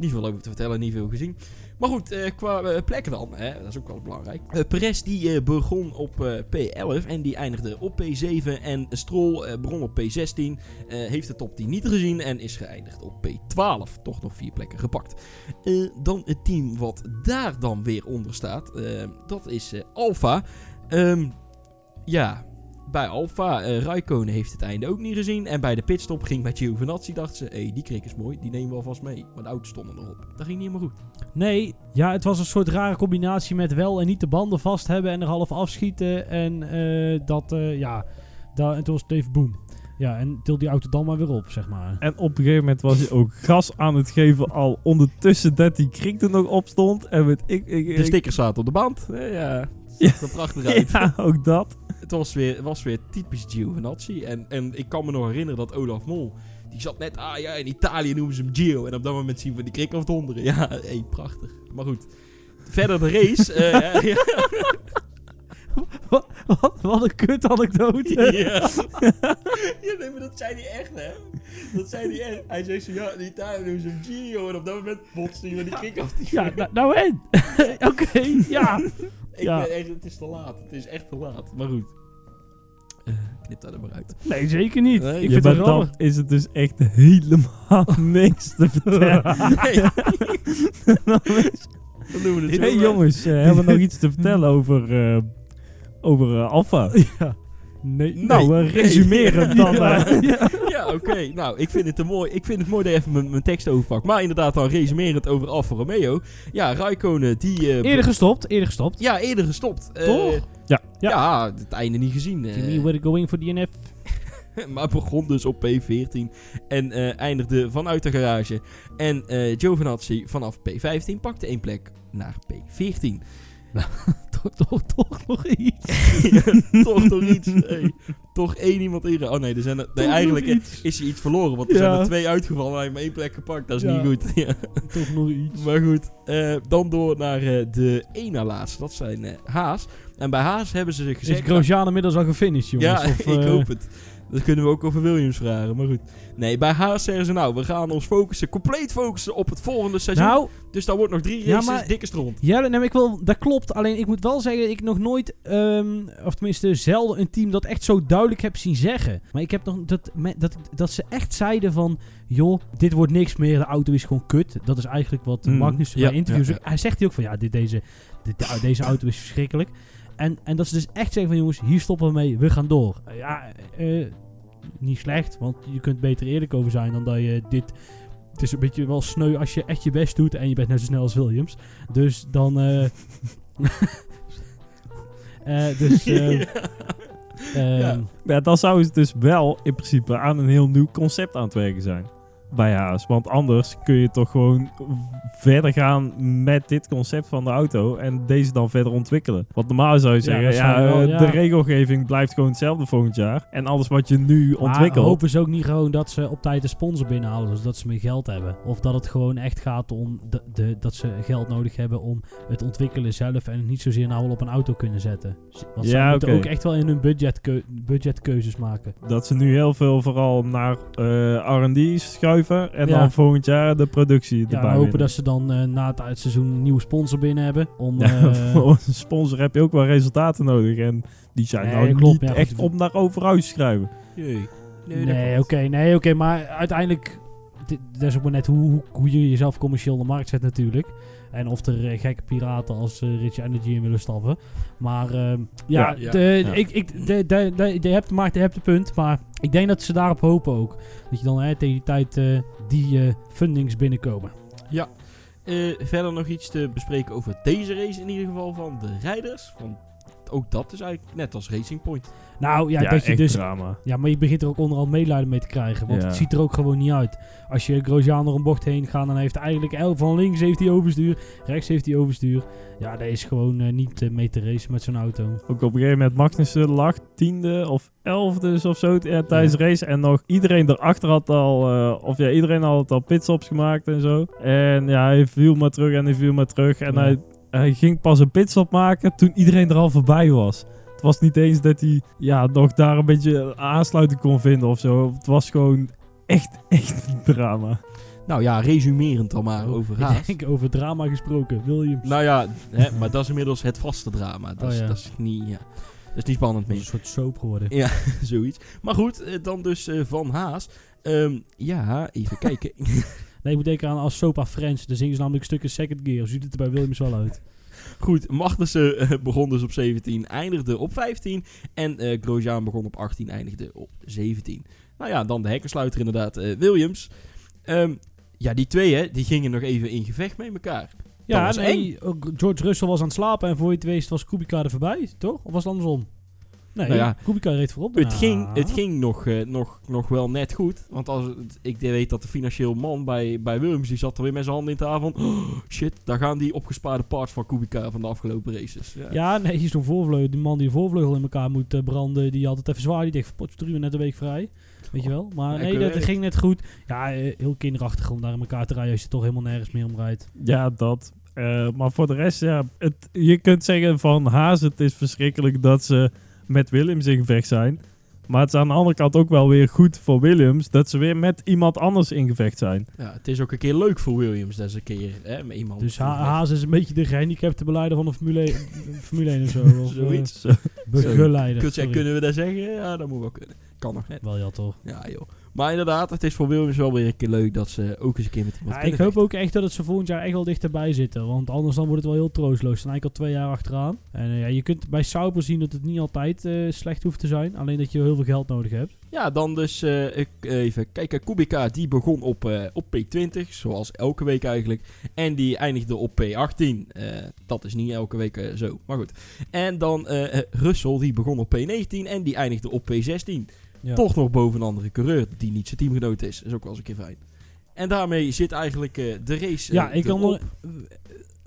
niet veel over te vertellen, niet veel gezien. Maar goed, eh, qua eh, plekken dan, hè, dat is ook wel belangrijk. Eh Perez die begon op eh, P11 en die eindigde op P7. En Stroll begon op P16, eh, heeft de top 10 niet gezien en is geëindigd op P12. Toch nog vier plekken gepakt. Dan het team wat daar dan weer onder staat, dat is Alfa. Ehm, ja, bij Alfa, eh Raikkonen heeft het einde ook niet gezien. En bij de pitstop ging met Giovinazzi, dachten ze... Hé, hey, die krik is mooi, die nemen we alvast mee. Maar de auto's stonden erop. Dat ging niet helemaal goed. Nee, ja, het was een soort rare combinatie met wel en niet de banden vast hebben en er half afschieten. En eh, dat, eh, ja, da en toen was het even boom. Ja, en til die auto dan maar weer op, zeg maar. en op een gegeven moment was hij ook gas aan het geven al ondertussen dat die krik er nog op stond. En met ik, ik, De stickers zaten op de band. Eh, ja, prachtig uit. Ja, ook dat. Het was weer, was weer typisch Giovinazzi. En, en ik kan me nog herinneren dat Olaf Mol... Die zat net, ah ja, in Italië noemen ze hem Gio. En op dat moment zien we die krik afdonderen. Ja, hey, prachtig. Maar goed. Verder de race. eh, ja. Wat, wat, wat een kut anekdote. Ja. ja, nee, maar dat zei hij echt, hè? Dat zei hij echt. Hij zei zo, ja, in Italië doen ze hem Gio. En op dat moment botste hij met die kick af. Die Ja, nou, nou en? Oké, ja. ik ja. ben echt, het is te laat. Het is echt te laat. Maar goed. Eh, knip daar er maar uit. Nee, zeker niet. Nee, ik Ja, maar het dan is het dus echt helemaal niks te vertellen. Nee. Dan doen we het hey jongens, eh, hebben we nog iets te vertellen over, eh over eh, Alfa? Ja. Nee, Nee. nou, resumerend dan. Ja. eh. Ja, oké. Nou, ik vind het te mooi. Ik vind het mooi dat je even mijn, mijn tekst overpakt. Maar inderdaad, dan resumerend over Alfa Romeo. Ja, Raikkonen, die... eh, Eerder gestopt, eerder gestopt. Ja, eerder gestopt. Toch? Ja. Ja. het einde niet gezien. Timmy, we're going for the NF. maar begon dus op P14 en eindigde vanuit de garage. En Giovinazzi vanaf P15 pakte één plek naar P14. toch, toch, toch nog iets. toch nog iets. Hey, toch één iemand in. Oh nee, er zijn er, nee Toch eigenlijk eh, is hij iets verloren. Want er Ja. zijn er twee uitgevallen en hij heeft maar één plek gepakt. Dat is Ja. niet goed. Toch nog iets. Maar goed, eh, dan door naar eh, de na laatste. Dat zijn Haas. En bij Haas hebben ze Is gezegd... Grosjean inmiddels al gefinished, jongens? Ja, Of, ik hoop het. Dat kunnen we ook over Williams vragen, maar goed. Nee, bij Haas zeggen ze nou, we gaan ons focussen, compleet focussen op het volgende seizoen. Nou, dus daar wordt nog drie Ja, races, maar- dikke stront. ja, nee, ik wil, dat klopt. Alleen ik moet wel zeggen, ik nog nooit, ehm, of tenminste zelden een team dat echt zo duidelijk heb zien zeggen. Maar ik heb nog dat, dat, dat ze echt zeiden van, joh, dit wordt niks meer, de auto is gewoon kut. Dat is eigenlijk wat Mm, Magnus ja, bij interviews, ja, hij zegt hij ook van, ja, dit, deze, dit, deze auto is verschrikkelijk. En, en dat ze dus echt zeggen van, jongens, hier stoppen we mee, we gaan door. Eh, ja, eh, niet slecht, want je kunt beter eerlijk over zijn dan dat je dit... Het is een beetje wel sneu als je echt je best doet en je bent net zo snel als Williams. Dus dan... eh eh, dus... eh, ehm, Ja. Ja, dan zou het dus wel in principe aan een heel nieuw concept aan het werken zijn. Bij Haas. Want anders kun je toch gewoon verder gaan met dit concept van de auto en deze dan verder ontwikkelen. Want normaal zou je zeggen, dat ja, zou wel, ja. de regelgeving blijft gewoon hetzelfde volgend jaar. En alles wat je nu Maar ontwikkelt... hopen ze ook niet gewoon dat ze op tijd de sponsor binnenhalen, zodat ze meer geld hebben? Of dat het gewoon echt gaat om de, de, dat ze geld nodig hebben om het ontwikkelen zelf en het niet zozeer nou wel op een auto kunnen zetten? Want ze Ja, moeten ook echt wel in hun budgetkeu budgetkeuzes maken. dat ze nu heel veel vooral naar eh, R&D schuiven en Ja. dan volgend jaar de productie Ja, erbij we hopen winnen. dat ze dan eh, na het uitseizoen een nieuwe sponsor binnen hebben. Om, Ja, eh, voor een sponsor heb je ook wel resultaten nodig en die zijn Nee, nou klopt, niet ja, echt goed. om naar overuit te schrijven. Nee, Nee, oké, nee, oké, maar uiteindelijk, dat is ook maar net hoe, hoe, hoe je jezelf commercieel in de markt zet natuurlijk. En of er eh, gekke piraten als eh, Rich Energy in willen stappen. Maar ehm, ja, Ja, ja, de, ja. Ik, ik, de, de, de, je hebt, maakt, je hebt de punt, maar ik denk dat ze daarop hopen ook. Dat je dan hè, tegen die tijd eh, die fundings binnenkomen. Eh, verder nog iets te bespreken over deze race in ieder geval van de rijders. Want ook dat is eigenlijk net als Racing Point. Nou ja, Ja, dat je dus drama. Ja, maar je begint er ook onderhand medelijden mee te krijgen. Want Ja. het ziet er ook gewoon niet uit. Als je Grosjean door een bocht heen gaat, dan heeft eigenlijk el- van links heeft hij overstuur, rechts heeft hij overstuur. Ja, dat is gewoon eh, niet eh, mee te racen met zo'n auto. Ook op een gegeven moment Magnussen lag tiende of elfde of zo ja, tijdens de race. En nog iedereen erachter had al, eh, of ja, iedereen had al pitstops gemaakt en zo. En ja, hij viel maar terug en hij viel maar terug. En Ja. hij, hij ging pas een pitstop maken toen iedereen er al voorbij was. Het was niet eens dat hij ja, nog daar een beetje aansluiting kon vinden of zo. Het was gewoon echt, echt een drama. Nou ja, resumerend dan maar over Ik denk over drama gesproken. Williams. Nou ja, hè, maar dat is inmiddels het vaste drama. Dat, Oh is, ja. dat, is, niet, ja, dat is niet spannend Dat meer. een soort soap geworden. Ja, zoiets. Maar goed, eh, dan dus eh, van Haas. Ehm, ja, even kijken. Nee, ik moet denken aan als Sopa French. Daar zingen ze namelijk stukken second gear. Ziet het er bij Williams wel uit. Goed, Magnussen eh, begon dus op 17, eindigde op 15. En eh Grosjean begon op 18, eindigde op 17. Nou ja, dan de hekkensluiter inderdaad, eh, Williams. Ehm, ja, die twee hè, die gingen nog even in gevecht met elkaar. Ja, nee, George Russell was aan het slapen en voor je het wist was Kubica er voorbij, toch? Of was het andersom? Nee, Nou ja, Kubica reed voorop. Het ging, het ging nog, eh, nog, nog wel net goed. Want als het- ik weet dat de financieel man bij, bij Williams, die zat er weer met zijn handen in van... "Oh, shit, daar gaan die opgespaarde parts van Kubica van de afgelopen races. Ja. Ja, nee, zo'n voorvleugel, die man die de voorvleugel in elkaar moet eh, branden, die had het even zwaar. Die dacht, potje drie net een week vrij. Weet je wel? Maar nee, dat ging net goed. Ja, eh, heel kinderachtig om daar in elkaar te rijden als je toch helemaal nergens meer om rijdt. Ja, dat. Eh, maar voor de rest, ja, het, je kunt zeggen van Haas, het is verschrikkelijk dat ze met Williams in gevecht zijn. Maar het is aan de andere kant ook wel weer goed voor Williams dat ze weer met iemand anders in gevecht zijn. Ja, het is ook een keer leuk voor Williams, dat is een keer hè, met iemand. Dus Ha- Haas is een beetje de gehandicapte beleider van de Formule 1, Formule 1 of zo. Of, Zoiets. eh, begeleider. Kun- kunnen we dat zeggen? Ja, dat moet wel kunnen. Kan nog net. Wel ja, toch. Ja, joh. Maar inderdaad, het is voor Williams wel weer een keer leuk dat ze ook eens een keer met iemand Ja, ik hoop ook echt dat het ze volgend jaar echt wel dichterbij zitten. Want anders dan wordt het wel heel troosteloos. Ze zijn eigenlijk al twee jaar achteraan. En eh, ja, je kunt bij Sauber zien dat het niet altijd eh, slecht hoeft te zijn. Alleen dat je heel veel geld nodig hebt. Ja, dan dus eh, ik, even kijken. Kubica die begon op, op P20, zoals elke week eigenlijk. En die eindigde op P18. Eh, dat is niet elke week zo, maar goed. En dan Russell die begon op P19 en die eindigde op P16. Ja. Toch nog boven een andere coureur die niet zijn teamgenoot is. is ook wel eens een keer fijn. En daarmee zit eigenlijk eh, de race. eh, Ja, ik kan nog... eh,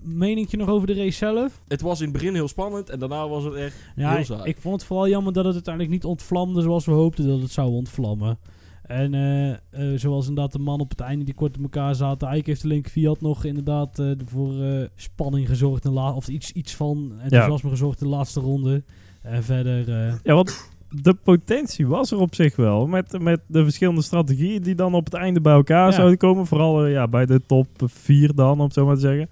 Meningje nog over de race zelf? Het was in het begin heel spannend en daarna was het echt Ja, heel ik, saai. ik vond het vooral jammer dat het uiteindelijk niet ontvlamde zoals we hoopten dat het zou ontvlammen. En eh, eh, zoals inderdaad de man op het einde die kort op elkaar zaten. Eigenlijk heeft de link Fiat nog inderdaad eh, voor eh, spanning gezorgd. In de la- of iets, iets van enthousiasme gezorgd in de laatste ronde. En verder... eh, Ja, want de potentie was er op zich wel. Met, met de verschillende strategieën die dan op het einde bij elkaar Ja. zouden komen. Vooral eh, ja, bij de top 4 dan, om het zo maar te zeggen.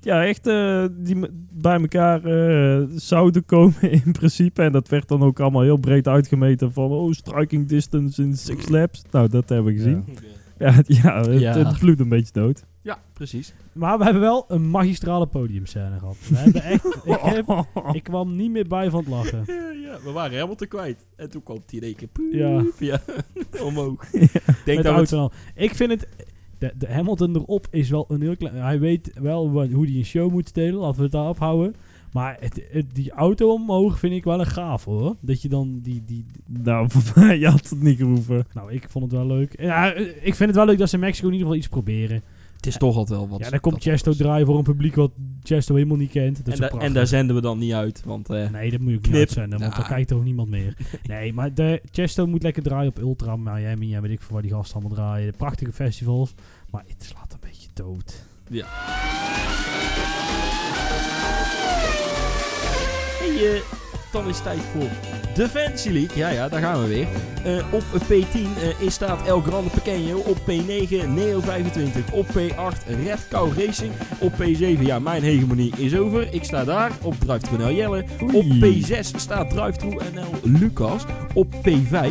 Ja, echt eh, die bij elkaar eh, zouden komen in principe. En dat werd dan ook allemaal heel breed uitgemeten van... Oh, striking distance in six laps. Nou, dat hebben we gezien. Ja, het, ja, het, Ja. het bloedt een beetje dood. Ja, precies. Maar we hebben wel een magistrale podiumscène gehad. We hebben echt... ik, heb, ik kwam niet meer bij van het lachen. Ja, ja, we waren helemaal te kwijt. En toen kwam hij in één keer poep, Ja. ja. omhoog. Ja. Ik denk dat al. Ik vind het... De, de Hamilton erop is wel een heel klein... Hij weet wel hoe hij een show moet stelen. Laten we het daarop houden. Maar het, het- die auto omhoog vind ik wel een gaaf hoor. Dat je dan die, die... Nou, voor mij had het niet gehoeven. Nou, ik vond het wel leuk. Ja, ik vind het wel leuk dat ze in Mexico in ieder geval iets proberen. Het is toch altijd wel wat. ja, dan komt Chesto draaien voor een publiek wat Chesto helemaal niet kent. Dat is En, da- en daar zenden we dan niet uit, want eh, Nee, dat moet je ook Knip. niet uitzenden, want Ja. dan kijkt toch niemand meer. Nee, maar de Chesto moet lekker draaien op Ultra Miami en weet ik veel waar die gasten allemaal draaien. De prachtige festivals. Maar het slaat een beetje dood. Hey, eh, dan is het tijd voor de Fantasy League. Ja, ja, daar gaan we weer. Eh, op P10 eh, staat El Grande Pequeño. Op P9 Neo 25. Op P8 Red Cow Racing. Op P7, ja, mijn hegemonie is over. Ik sta daar. Op Drive NL Jelle. Op P6 staat Drive NL Lucas. Op P5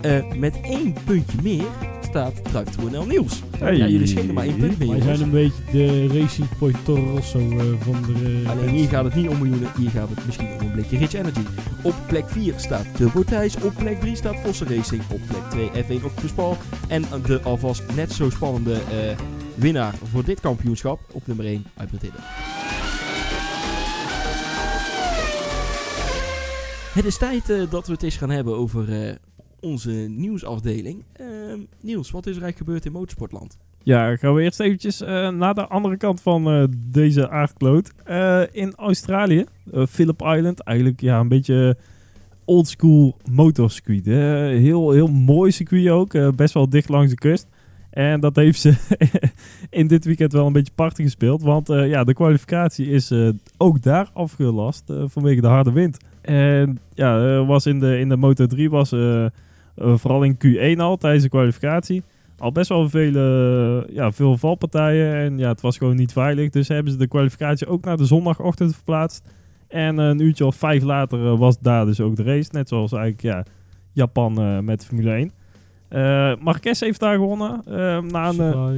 eh, met één puntje meer staat Drive NL Niels. Hey. Ja, jullie schelen maar één punt meer. Wij zijn een beetje de Racing Point Toro Rosso eh, van de... eh, Alleen hier gaat het niet om miljoenen, hier gaat het misschien om een blikje Rich Energy. Op plek 4 staat Turbo Thijs, op plek 3 staat Vossen Racing, op plek 2 F1 Octopus Paul. En de alvast net zo spannende eh, winnaar voor dit kampioenschap op nummer 1 uit Mathilde. Het is tijd dat we het eens gaan hebben over onze nieuwsafdeling. Ehm Niels, wat is er eigenlijk gebeurd in motorsportland? Ja, gaan we eerst eventjes eh, naar de andere kant van eh, deze aardkloot. Eh, in Australië, Phillip Island, eigenlijk ja, een beetje oldschool motorcircuit. Heel, heel mooi circuit ook, best wel dicht langs de kust. En dat heeft ze in dit weekend wel een beetje party gespeeld. Want ja, de kwalificatie is ook daar afgelast vanwege de harde wind. En ja, was in de, in de Moto 3 was vooral in Q1 al tijdens de kwalificatie al best wel veel, eh, ja, veel valpartijen. En ja, het was gewoon niet veilig. Dus hebben ze de kwalificatie ook naar de zondagochtend verplaatst. En eh, een uurtje of vijf later eh, was daar dus ook de race. Net zoals eigenlijk ja, Japan eh, met Formule 1. Eh Marquez heeft daar gewonnen. eh, na een, eh,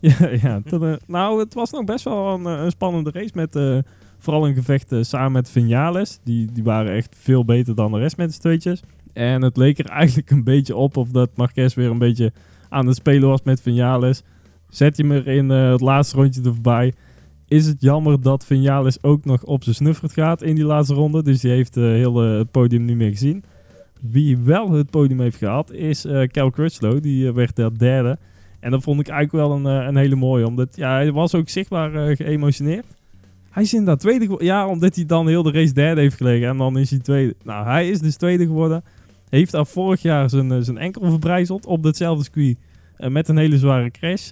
ja, ja eh, nou, het was nog best wel een, eh, een spannende race. Met eh, vooral een gevecht eh, samen met Vinales. Die, die waren echt veel beter dan de rest met z'n tweetjes. En het leek er eigenlijk een beetje op of dat Marquez weer een beetje aan het spelen was met Vinales. Zet je er in eh, het laatste rondje er voorbij. Is het jammer dat Vinales ook nog op zijn snuffert gaat in die laatste ronde. Dus die heeft eh, heel eh, het podium niet meer gezien. Wie wel het podium heeft gehad is Cal Crutchlow. Die werd daar derde. En dat vond ik eigenlijk wel een, een hele mooie. Omdat ja, hij was ook zichtbaar geëmotioneerd. Hij is inderdaad tweede geworden. Ja, omdat hij dan heel de race derde heeft gelegen. En dan is hij tweede. Nou, hij is dus tweede geworden. Heeft daar vorig jaar zijn, eh, zijn enkel verbrijzeld op datzelfde circuit. eh, met een hele zware crash.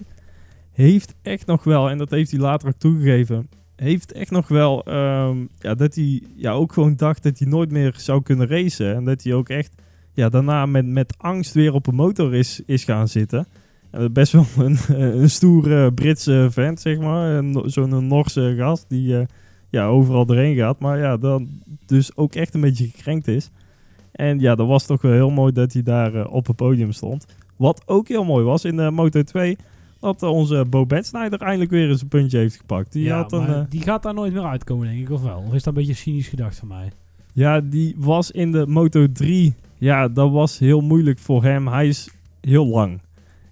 Heeft echt nog wel, en dat heeft hij later ook toegegeven. Heeft echt nog wel ehm, ja, dat hij ja, ook gewoon dacht dat hij nooit meer zou kunnen racen. En dat hij ook echt ja, daarna met, met angst weer op een motor is, is gaan zitten. Is best wel een, een stoere Britse vent, zeg maar. Zo'n Norse gast die eh, ja, overal erheen gaat. Maar ja, dan dus ook echt een beetje gekrenkt is. En ja, dat was toch wel heel mooi dat hij daar eh, op het podium stond. Wat ook heel mooi was in de Moto 2, dat eh, onze Bo Betsnijder eindelijk weer eens een puntje heeft gepakt. Die, ja, had een, maar eh, die gaat daar nooit meer uitkomen, denk ik, of wel? Of is dat een beetje cynisch gedacht van mij? ja, die was in de Moto 3. Ja, dat was heel moeilijk voor hem. Hij is heel lang.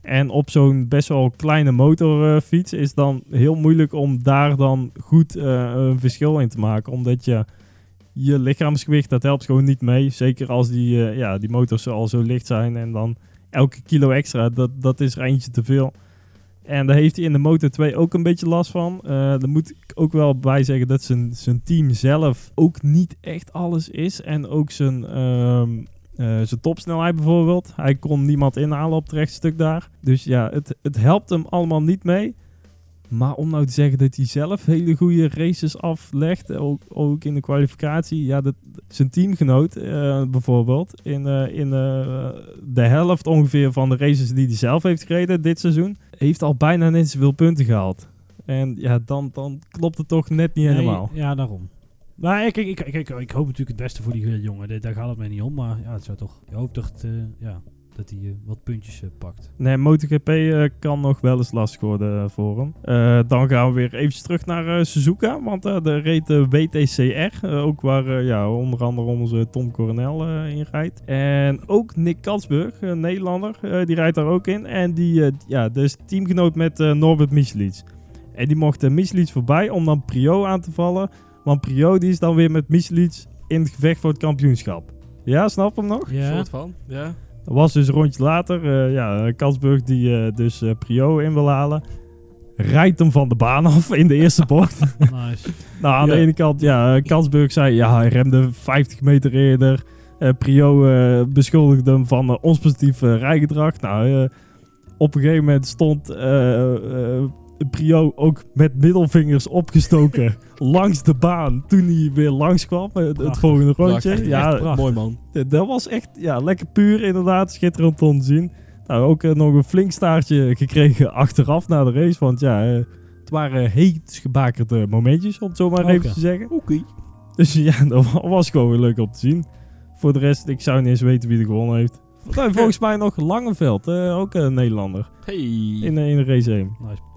En op zo'n best wel kleine motorfiets is dan heel moeilijk om daar dan goed eh, een verschil in te maken. Omdat je je lichaamsgewicht, dat helpt gewoon niet mee. Zeker als die, eh, ja, die motors al zo licht zijn. En dan elke kilo extra, dat, dat is er eentje te veel. En daar heeft hij in de Moto 2 ook een beetje last van. Eh daar moet ik ook wel bij zeggen dat zijn, zijn team zelf ook niet echt alles is. En ook zijn, ehm, eh, zijn topsnelheid bijvoorbeeld. Hij kon niemand inhalen op het rechtstuk daar. Dus ja, het, het helpt hem allemaal niet mee. Maar om nou te zeggen dat hij zelf hele goede races aflegt, ook, ook in de kwalificatie. Ja, dat, zijn teamgenoot eh, bijvoorbeeld, in, eh, in eh, de helft ongeveer van de races die hij zelf heeft gereden dit seizoen, heeft al bijna net zoveel punten gehaald. En ja, dan, dan klopt het toch net niet helemaal. Ja, daarom. Maar ik, ik, ik, ik, hoop natuurlijk het beste voor die jongen. Daar- gaat het mij niet om. Maar ja, het zou toch... Je hoopt toch ja, dat hij eh, wat puntjes eh, pakt. Nee, MotoGP eh, kan nog wel eens lastig worden voor hem. Eh, dan gaan we weer eventjes terug naar eh, Suzuka. Want eh de reed de WTCR. ook waar eh, ja, onder andere onze Tom Coronel eh, in rijdt. En ook Nick Katsburg, een Nederlander, eh, die rijdt daar ook in. En die eh, ja, dus teamgenoot met eh, Norbert Michelic. En die mocht uh, Michelic voorbij om dan Prio aan te vallen. Want Prio die is dan weer met Mislic in het gevecht voor het kampioenschap. Ja, snap hem nog? Ja. soort van. Ja. Dat was dus een rondje later. eh, ja, Kansburg die eh, dus eh, Prio in wil halen. Rijdt hem van de baan af in de eerste bocht. Nice. nou, aan Ja. de ene kant, ja, Kansburg zei, ja, hij remde 50 meter eerder. Eh, Prio eh, beschuldigde hem van eh, onpositief eh, rijgedrag. Nou, eh, op een gegeven moment stond Prio ook met middelvingers opgestoken langs de baan toen hij weer langskwam. eh, het Prachtig. volgende rondje. Prachtig. Ja, prachtig. Mooi man. Dat was echt ja, lekker puur inderdaad. Schitterend om te zien. Nou, ook eh, nog een flink staartje gekregen achteraf na de race. Want ja, eh, het waren heet gebakerde momentjes, om het zo maar even te zeggen. Oké. Dus ja, dat wa- was gewoon weer leuk om te zien. Voor de rest, ik zou niet eens weten wie er gewonnen heeft. Nou, volgens mij nog Langeveld, ook een Nederlander. Hey. In, in de race 1.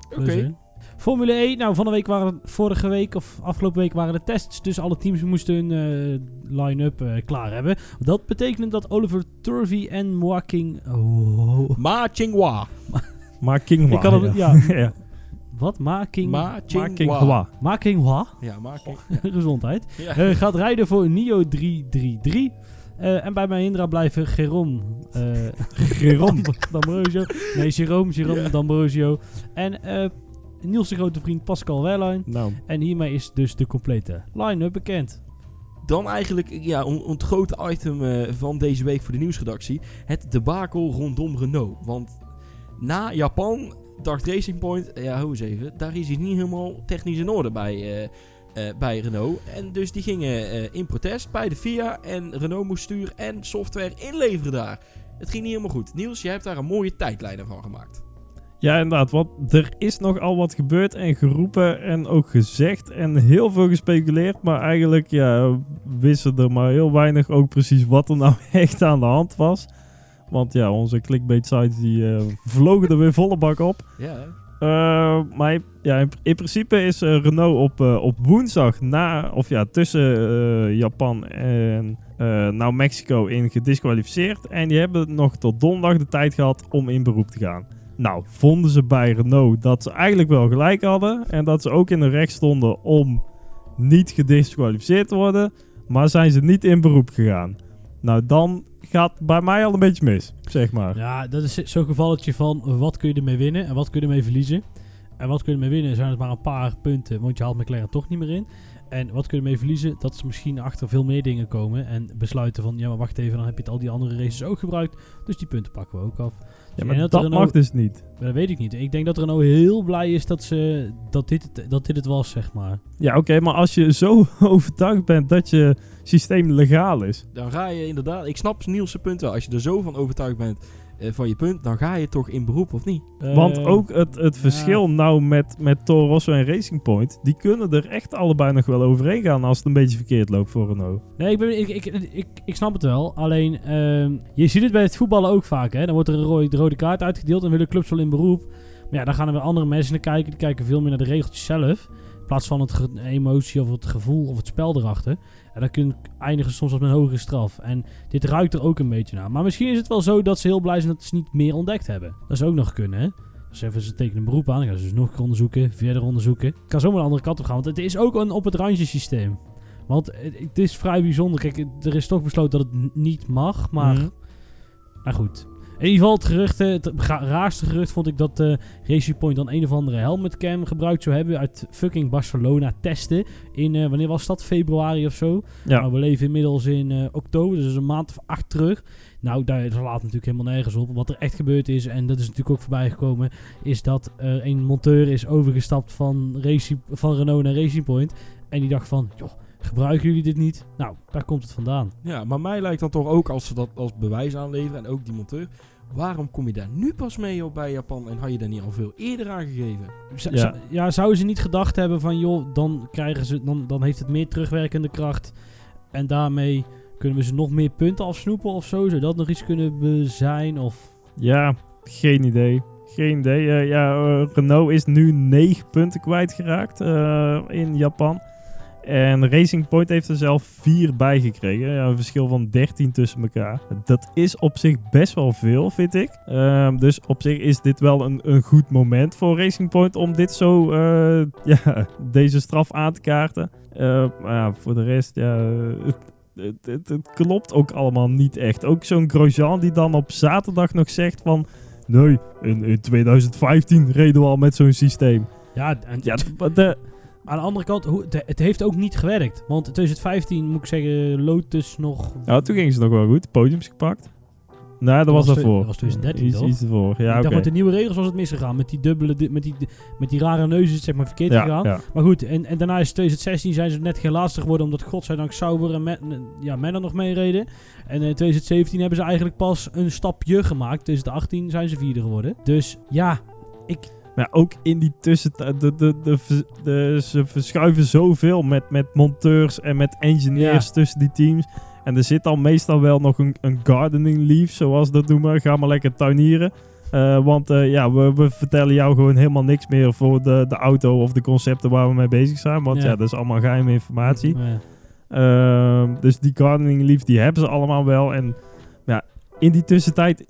Oké. Hè. Formule 1, nou van de week waren vorige week of afgelopen week waren de tests, dus alle teams moesten hun eh, line-up eh, klaar hebben. Dat betekent dat Oliver Turvey en Moaking... Oh, Ma Chingwa. Maar King Ik had het- ja. ja. wat? Ma. King. Making Hwa? Ja, Ma King. Gezondheid. Ja. Eh, gaat rijden voor NIO 333. Eh, en bij Mahindra blijven Gerom. eh Gerom. D'Ambrosio. Nee, Jerome, Jerome Ja. D'Ambrosio. En Niels' grote vriend Pascal Wehrlein. Nou, En hiermee is dus de complete line-up bekend. Dan eigenlijk ja, het grote item eh, van deze week voor de nieuwsredactie. Het debakel rondom Renault. Want na Japan dacht Racing Point, ja hou eens even, daar is hij niet helemaal technisch in orde bij, eh, bij Renault. En dus die gingen eh, in protest bij de FIA en Renault moest stuur en software inleveren daar. Het ging niet helemaal goed. Niels, jij hebt daar een mooie tijdlijn van gemaakt. Ja, inderdaad. Want er is nogal wat gebeurd en geroepen en ook gezegd en heel veel gespeculeerd. Maar eigenlijk ja, wisten er maar heel weinig ook precies wat er nou echt aan de hand was. Want ja, onze clickbait sites die eh, vlogen er weer volle bak op. Ja, Eh, maar ja, in, in principe is eh, Renault op, eh, op woensdag na, of ja, tussen Japan en nou Mexico in gedisqualificeerd. En die hebben nog tot donderdag de tijd gehad om in beroep te gaan. Nou, vonden ze bij Renault dat ze eigenlijk wel gelijk hadden. En dat ze ook in de recht stonden om niet gedisqualificeerd te worden. Maar zijn ze niet in beroep gegaan. Nou, dan gaat bij mij al een beetje mis, zeg maar. Ja, dat is zo'n gevalletje van wat kun je ermee winnen en wat kun je ermee verliezen. En wat kun je ermee winnen zijn het maar een paar punten, want je haalt McLaren toch niet meer in. En wat kun je ermee verliezen? Dat ze misschien achter veel meer dingen komen en besluiten van ja, maar wacht even, dan heb je het al die andere races ook gebruikt. Dus die punten pakken we ook af. Ja, maar dat dat, Renault- mag dus niet. Maar dat weet ik niet. Ik denk dat Renault heel blij is dat, ze, dat, dit, het- dat dit het was, zeg maar. Ja, oké, maar als je zo overtuigd bent dat je systeem legaal is. Dan ga je inderdaad, ik snap Niels' punt wel. Als je er zo van overtuigd bent van je punt, dan ga je toch in beroep of niet? Want Eh, ook het, het ja. verschil nou met, met Toro Rosso en Racing Point, die kunnen er echt allebei nog wel overheen gaan als het een beetje verkeerd loopt voor Renault. Nee, ik, ben, ik, ik, ik, ik snap het wel. Alleen, ehm, je ziet het bij het voetballen ook vaak. Hè? Dan wordt er een rode, de rode kaart uitgedeeld en willen clubs wel in beroep. Maar ja, dan gaan er weer andere mensen naar kijken. Die kijken veel meer naar de regeltjes zelf. In plaats van het emotie of het gevoel of het spel erachter. En dan kun je eindigen soms op een hogere straf. En dit ruikt er ook een beetje naar. Maar misschien is het wel zo dat ze heel blij zijn dat ze niet meer ontdekt hebben. Dat zou ook nog kunnen, hè? Dus even ze tekenen een beroep aan. Dan gaan ze dus nog een keer onderzoeken, verder onderzoeken. Het kan zomaar de andere kant op gaan. Want het is ook een op het randje systeem. Want het, is vrij bijzonder. Kijk, er is toch besloten dat het niet mag. Maar, Mhm. maar goed. In ieder geval, het, gerucht, eh, het raarste gerucht vond ik dat eh Racing Point dan een of andere helmet cam gebruikt zou hebben uit fucking Barcelona testen. In, eh, wanneer was dat? Februari of zo. Ja, Nou, we leven inmiddels in oktober, dus een maand of acht terug. Nou, daar slaat natuurlijk helemaal nergens op. Wat er echt gebeurd is, en dat is natuurlijk ook voorbij gekomen, is dat er een monteur is overgestapt van, Racing, van Renault naar Racing Point. En die dacht van, joh, gebruiken jullie dit niet? Nou, daar komt het vandaan. Ja, maar mij lijkt dan toch ook als ze dat als bewijs aanleveren en ook die monteur. Waarom kom je daar nu pas mee op bij Japan en had je daar niet al veel eerder aangegeven? Z- Ja. ja, zouden ze niet gedacht hebben van, joh, dan, krijgen ze, dan, dan heeft het meer terugwerkende kracht. En daarmee kunnen we ze nog meer punten afsnoepen of zo. Zou dat nog iets kunnen zijn? Of... ja geen idee. Geen idee. Eh, ja, eh, Renault is nu 9 punten kwijtgeraakt eh in Japan. En Racing Point heeft er zelf vier bij gekregen. Ja, een verschil van 13 tussen elkaar. Dat is op zich best wel veel, vind ik. Ehm, dus op zich is dit wel een, een goed moment voor Racing Point om dit zo, eh, ja, deze straf aan te kaarten. Eh, maar ja, voor de rest, ja, het, het, het- het klopt ook allemaal niet echt. Ook zo'n Grosjean die dan op zaterdag nog zegt van... Nee, in, in 2015 reden we al met zo'n systeem. Ja, en Ja, de, aan de andere kant, hoe- het, het heeft ook niet gewerkt. Want in 2015 moet ik zeggen, Lotus nog... Nou, toen gingen ze nog wel goed. Podiums gepakt. Nee, dat was twe- daarvoor. Dat was 2013 iets, toch? iets ervoor. Ja, ik met de nieuwe regels was het misgegaan. Met die dubbele, met die, met die rare neuzen is het zeg maar verkeerd Ja, gegaan. ja. Maar goed, en, en daarna is 2016 zijn ze net geen laatste geworden. Omdat godzijdank Sauber en Men, ja, Menno nog meereden. En in 2017 hebben ze eigenlijk pas een stapje gemaakt. 2018 zijn ze vierde geworden. Dus ja, Maar ook in die tussentijd, de, de, de, de- ze verschuiven zoveel met, met monteurs en met engineers Ja. tussen die teams. En er zit dan meestal wel nog een, een gardening leave, zoals dat noemen. Ga maar lekker tuinieren. Eh, want eh, ja, we, we vertellen jou gewoon helemaal niks meer voor de, de auto of de concepten waar we mee bezig zijn. Want Ja. ja, dat is allemaal geheime informatie. Ja. Ehm, dus die gardening leave, die hebben ze allemaal wel. En ja, in die tussentijd,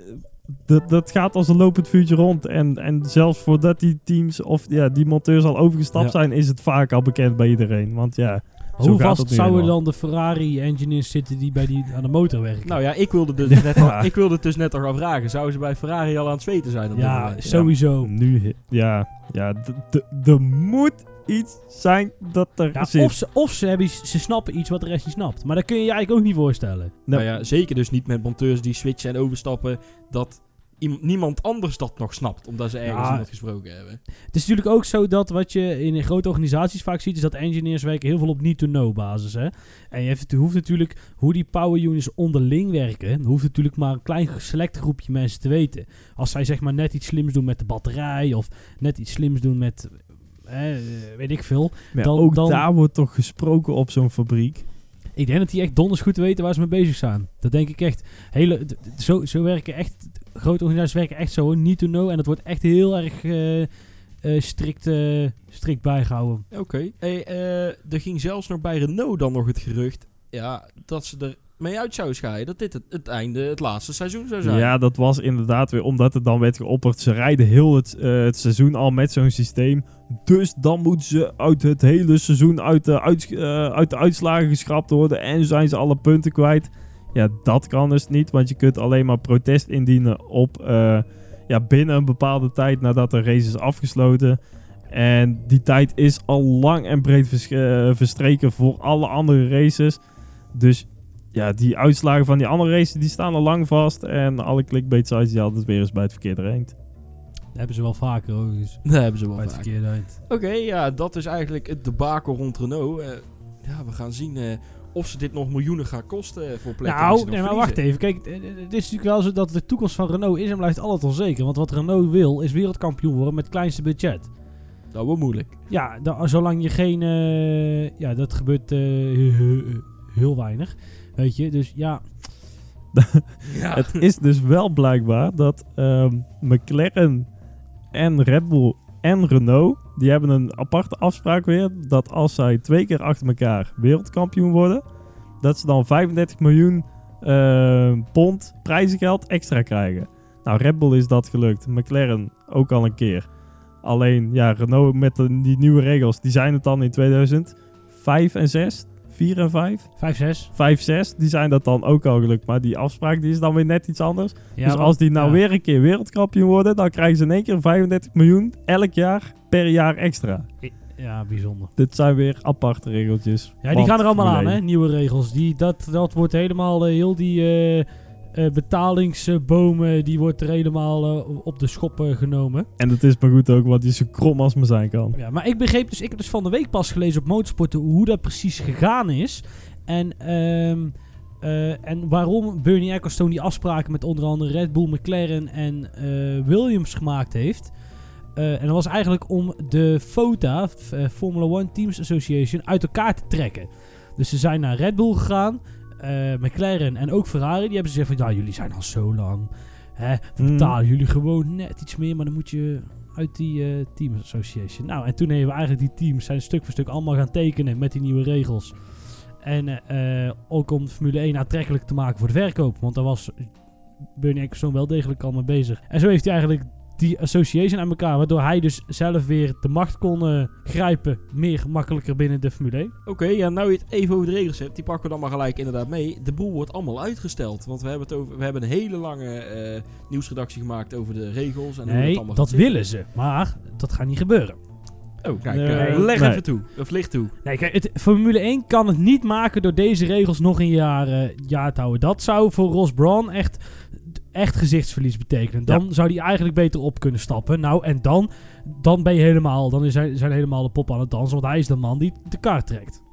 dat, dat gaat als een lopend vuurtje rond. En, en zelfs voordat die teams of ja, die monteurs al overgestapt Ja. zijn, is het vaak al bekend bij iedereen. Want ja, Hoe vast zouden dan de Ferrari-engineers zitten die bij die aan de motor werken? Nou ja, ik wilde, dus Ja. net, al- ik wilde het dus net al gaan vragen. Zouden ze bij Ferrari al aan het zweten zijn? Op ja, sowieso. nu, ja, ja, d- d- er moet iets zijn dat er Ja, zit. of ze, of ze, hebben, iets- ze snappen iets wat de rest niet snapt. Maar dat kun je je eigenlijk ook niet voorstellen. Nou ja, zeker dus niet met monteurs die switchen en overstappen. Dat iem- niemand anders dat nog snapt. Omdat ze ergens Ja. iemand gesproken hebben. Het is natuurlijk ook zo dat wat je in grote organisaties vaak ziet, is dat engineers werken heel veel op need-to-know basis. Hè? En je, heeft, het hoeft natuurlijk, hoe die power units onderling werken, hoeft natuurlijk maar een klein select groepje mensen te weten. Als zij zeg maar net iets slims doen met de batterij, of net iets slims doen met, weet ik veel. Maar dan- ook dan- daar wordt toch gesproken op zo'n fabriek. Ik denk dat die echt donders goed weten waar ze mee bezig zijn. Dat denk ik echt. Hele, zo, zo werken echt, grote organisaties werken echt zo, need to know. En dat wordt echt heel erg eh, eh, strikt, eh, strikt bijgehouden. Oké. Hey, eh, er ging zelfs nog bij Renault dan nog het gerucht. Ja, dat ze er mee uit zou schaaien. Dat dit het, het einde, het laatste seizoen zou zijn. Ja, dat was inderdaad weer omdat het dan werd geopperd. Ze rijden heel het, eh, het seizoen al met zo'n systeem. Dus dan moeten ze uit het hele seizoen uit de, uits- eh, uit de uitslagen geschrapt worden. En zijn ze alle punten kwijt. Ja, dat kan dus niet. Want je kunt alleen maar protest indienen op eh, ja, binnen een bepaalde tijd nadat de race is afgesloten. En die tijd is al lang en breed vers- verstreken voor alle andere races. Dus ja, die uitslagen van die andere races die staan al lang vast. En alle clickbait sites die altijd weer eens bij het verkeerde eind. Dat hebben ze wel vaker hoor. Dus Dat hebben ze wel bij het verkeerde eind. Oké, ja, dat is eigenlijk het debakel rond Renault. Eh, ja, we gaan zien eh, of ze dit nog miljoenen gaat kosten voor plekken Nou, nee, maar wacht even. Kijk, eh, eh, het is natuurlijk wel zo dat de toekomst van Renault is en blijft altijd onzeker. Want wat Renault wil, is wereldkampioen worden met het kleinste budget. Dat wordt moeilijk. Ja, da- zolang je geen... eh, ja, dat gebeurt eh, heel weinig. Weet je, dus ja... Ja. Het is dus wel blijkbaar dat ehm, McLaren en Red Bull en Renault... die hebben een aparte afspraak weer... dat als zij twee keer achter elkaar wereldkampioen worden... dat ze dan 35 miljoen eh, pond prijzengeld extra krijgen. Nou, Red Bull is dat gelukt. McLaren ook al een keer. Alleen, ja, Renault met de- die nieuwe regels... die zijn het dan in 2005 en 6... 4 en 5? 5-6. 5, 6, die zijn dat dan ook al gelukt. Maar die afspraak die is dan weer net iets anders. Ja, dus als die nou ja. weer een keer wereldkampioen worden, dan krijgen ze in één keer 35 miljoen elk jaar per jaar extra. Ja, bijzonder. Dit zijn weer aparte regeltjes. Ja, die gaan er allemaal aan, hè? 1. Nieuwe regels. Die, dat, dat wordt helemaal... eh, heel die eh, eh, betalingsbomen... die wordt er helemaal eh, op de schop eh, genomen. En dat is maar goed ook, want die zo krom als maar zijn kan. Ja, maar ik begreep dus... Ik heb dus van de week pas gelezen op Motorsport... hoe dat precies gegaan is. En... ehm, eh, en waarom Bernie Ecclestone die afspraken met onder andere Red Bull, McLaren en Williams gemaakt heeft. En dat was eigenlijk om de FOTA, Formula One Teams Association, uit elkaar te trekken. Dus ze zijn naar Red Bull gegaan, McLaren en ook Ferrari. Die hebben gezegd van, ja, jullie zijn al zo lang. Hè, we Hmm. betalen jullie gewoon net iets meer, maar dan moet je uit die eh, Team Association. Nou, en toen hebben we eigenlijk die teams zijn stuk voor stuk allemaal gaan tekenen met die nieuwe regels. En eh, ook om Formule 1 aantrekkelijk te maken voor de verkoop. Want daar was Bernie Ecclestone wel degelijk al mee bezig. En zo heeft hij eigenlijk die association aan elkaar. Waardoor hij dus zelf weer de macht kon eh, grijpen. Meer makkelijker binnen de Formule 1. Oké, ja, nou je het even over de regels hebt, die pakken we dan maar gelijk inderdaad mee. De boel wordt allemaal uitgesteld. Want we hebben, het over, we hebben een hele lange eh, nieuwsredactie gemaakt over de regels. En hoe het Nee, allemaal dat willen ze. Maar dat gaat niet gebeuren. Oh, kijk, Nee. eh, leg Nee. even toe. Of licht toe. Nee, kijk, het, Formule 1 kan het niet maken door deze regels nog een jaar, jaar te houden. Dat zou voor Ross Brawn echt, echt gezichtsverlies betekenen. Dan zou hij eigenlijk beter op kunnen stappen. Nou, en dan, dan ben je helemaal, dan zijn, zijn helemaal de pop aan het dansen. Want hij is de man die de kaart trekt.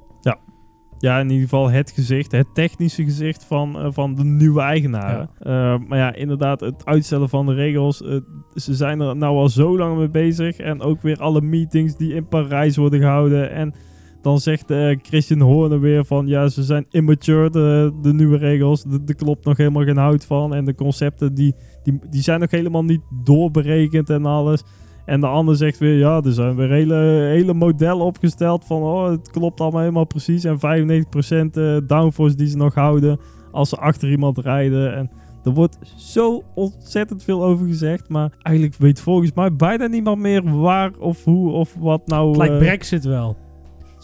Ja, in ieder geval het gezicht, het technische gezicht van, eh, van de nieuwe eigenaren. Eh, maar ja, inderdaad, het uitstellen van de regels. eh, ze zijn er nou al zo lang mee bezig. En ook weer alle meetings die in Parijs worden gehouden. En dan zegt eh, Christian Horner weer van... Ja, ze zijn immature, de, de nieuwe regels. Er klopt nog helemaal geen hout van. En de concepten die, die, die zijn nog helemaal niet doorberekend en alles. En de ander zegt weer, ja, er zijn weer hele, hele modellen opgesteld van, oh, het klopt allemaal helemaal precies. En 95% eh, downforce die ze nog houden als ze achter iemand rijden. En er wordt zo ontzettend veel over gezegd, maar eigenlijk weet volgens mij bijna niemand meer waar of hoe of wat nou... Het lijkt eh, Brexit wel.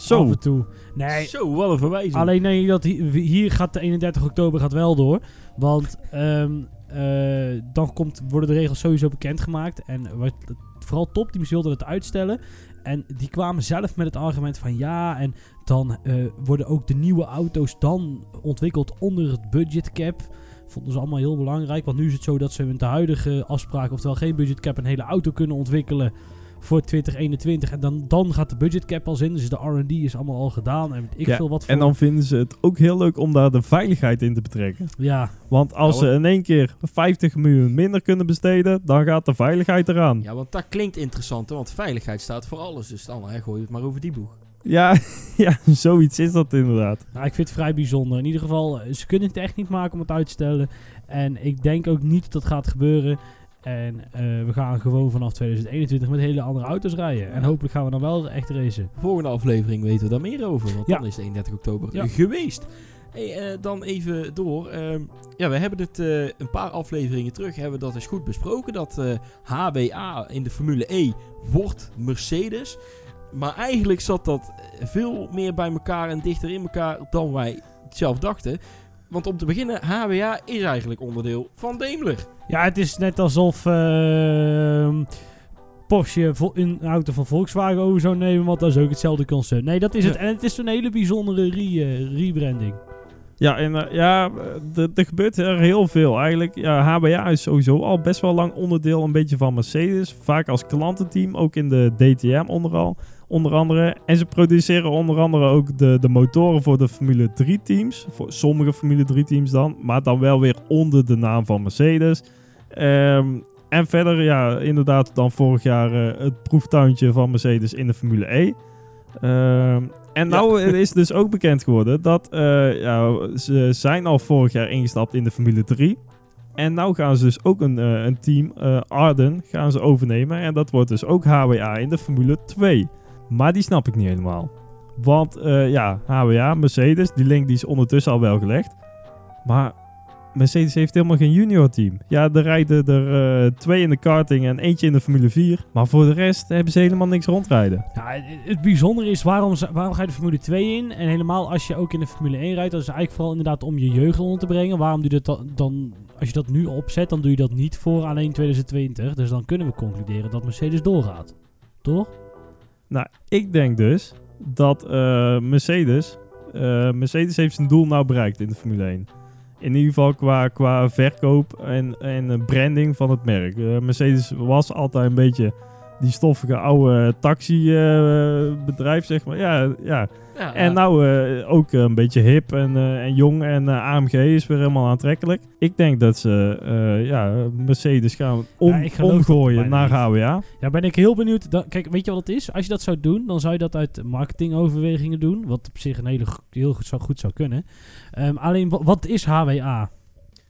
Zo, Af en toe. Nee, Zo, wat een verwijzing. Alleen nee, dat hier, hier gaat de 31 oktober gaat wel door. Want ehm, eh, dan komt, worden de regels sowieso bekendgemaakt. En wat, vooral topteams wilden het uitstellen. En die kwamen zelf met het argument van ja, en dan eh, worden ook de nieuwe auto's dan ontwikkeld onder het budgetcap. Vonden ze allemaal heel belangrijk. Want nu is het zo dat ze met de huidige afspraak, oftewel geen budgetcap, een hele auto kunnen ontwikkelen voor 2021. En dan, dan gaat de budgetcap al in. Dus de R&D is allemaal al gedaan. En ik Ja, veel wat voor. en dan vinden ze het ook heel leuk om daar de veiligheid in te betrekken. Ja, Want als Ja, ze in één keer 50 miljoen minder kunnen besteden, dan gaat de veiligheid eraan. Ja, want dat klinkt interessant, hè, want veiligheid staat voor alles. Dus dan hè, gooi je het maar over die boeg. Ja, ja, zoiets is dat inderdaad. nou, ik vind het vrij bijzonder. In ieder geval, eh, ze kunnen het echt niet maken om het uit te stellen. En ik denk ook niet dat dat gaat gebeuren. En eh, we gaan gewoon vanaf 2021 met hele andere auto's rijden. En hopelijk gaan we dan wel echt racen. Volgende aflevering weten we daar meer over, want Ja. dan is het 31 oktober Ja. geweest. Hey, eh, dan even door. Ehm, ja, we hebben het eh, een paar afleveringen terug, hebben we dat eens goed besproken. Dat HWA in de Formule E wordt Mercedes. Maar eigenlijk zat dat veel meer bij elkaar en dichter in elkaar dan wij zelf dachten. Want om te beginnen, HWA is eigenlijk onderdeel van Daimler. Ja, het is net alsof ehm, Porsche een auto van Volkswagen over zou nemen. Want dat is ook hetzelfde concern. Nee, dat is het. En het is een hele bijzondere re- eh, rebranding. Ja, en eh, ja, er- gebeurt er heel veel. Eigenlijk, ja, HBA is sowieso al best wel lang onderdeel een beetje van Mercedes. Vaak als klantenteam, ook in de DTM onder, al, onder andere. En ze produceren onder andere ook de, de motoren voor de Formule 3 teams. Voor sommige Formule 3 teams dan. Maar dan wel weer onder de naam van Mercedes. Ehm, en verder, ja, inderdaad dan vorig jaar eh, het proeftuintje van Mercedes in de Formule E. Ehm, en nou is dus ook bekend geworden dat eh, ja, ze zijn al vorig jaar ingestapt in de Formule 3. En nou gaan ze dus ook een, eh, een team, Arden, gaan ze overnemen. En dat wordt dus ook HWA in de Formule 2. Maar die snap ik niet helemaal. Want eh, ja, HWA, Mercedes, die link die is ondertussen al wel gelegd. Maar Mercedes heeft helemaal geen junior team. Ja, er rijden er eh, twee in de karting en eentje in de Formule 4. Maar voor de rest hebben ze helemaal niks rondrijden. Ja, het, bijzondere is, waarom, waarom ga je de Formule 2 in? En helemaal als je ook in de Formule 1 rijdt, dat is eigenlijk vooral inderdaad om je jeugd onder te brengen. Waarom doe je dat dan, als je dat nu opzet, dan doe je dat niet voor alleen 2020. Dus dan kunnen we concluderen dat Mercedes doorgaat. Toch? Nou, ik denk dus dat eh, Mercedes... eh, Mercedes heeft zijn doel nou bereikt in de Formule 1. In ieder geval qua, qua verkoop en, en branding van het merk. Eh, Mercedes was altijd een beetje die stoffige oude taxibedrijf, zeg maar. Ja, ja. Ja, En nou eh, ook een beetje hip en, eh, en jong en eh, AMG is weer helemaal aantrekkelijk. Ik denk dat ze eh, ja, Mercedes gaan om, omgooien naar. HWA. Ja, ben ik heel benieuwd. Dan, kijk, weet je wat het is? Als je dat zou doen, dan zou je dat uit marketingoverwegingen doen. Wat op zich een hele, heel goed zou, goed zou kunnen. Ehm, alleen, wa- wat is HWA?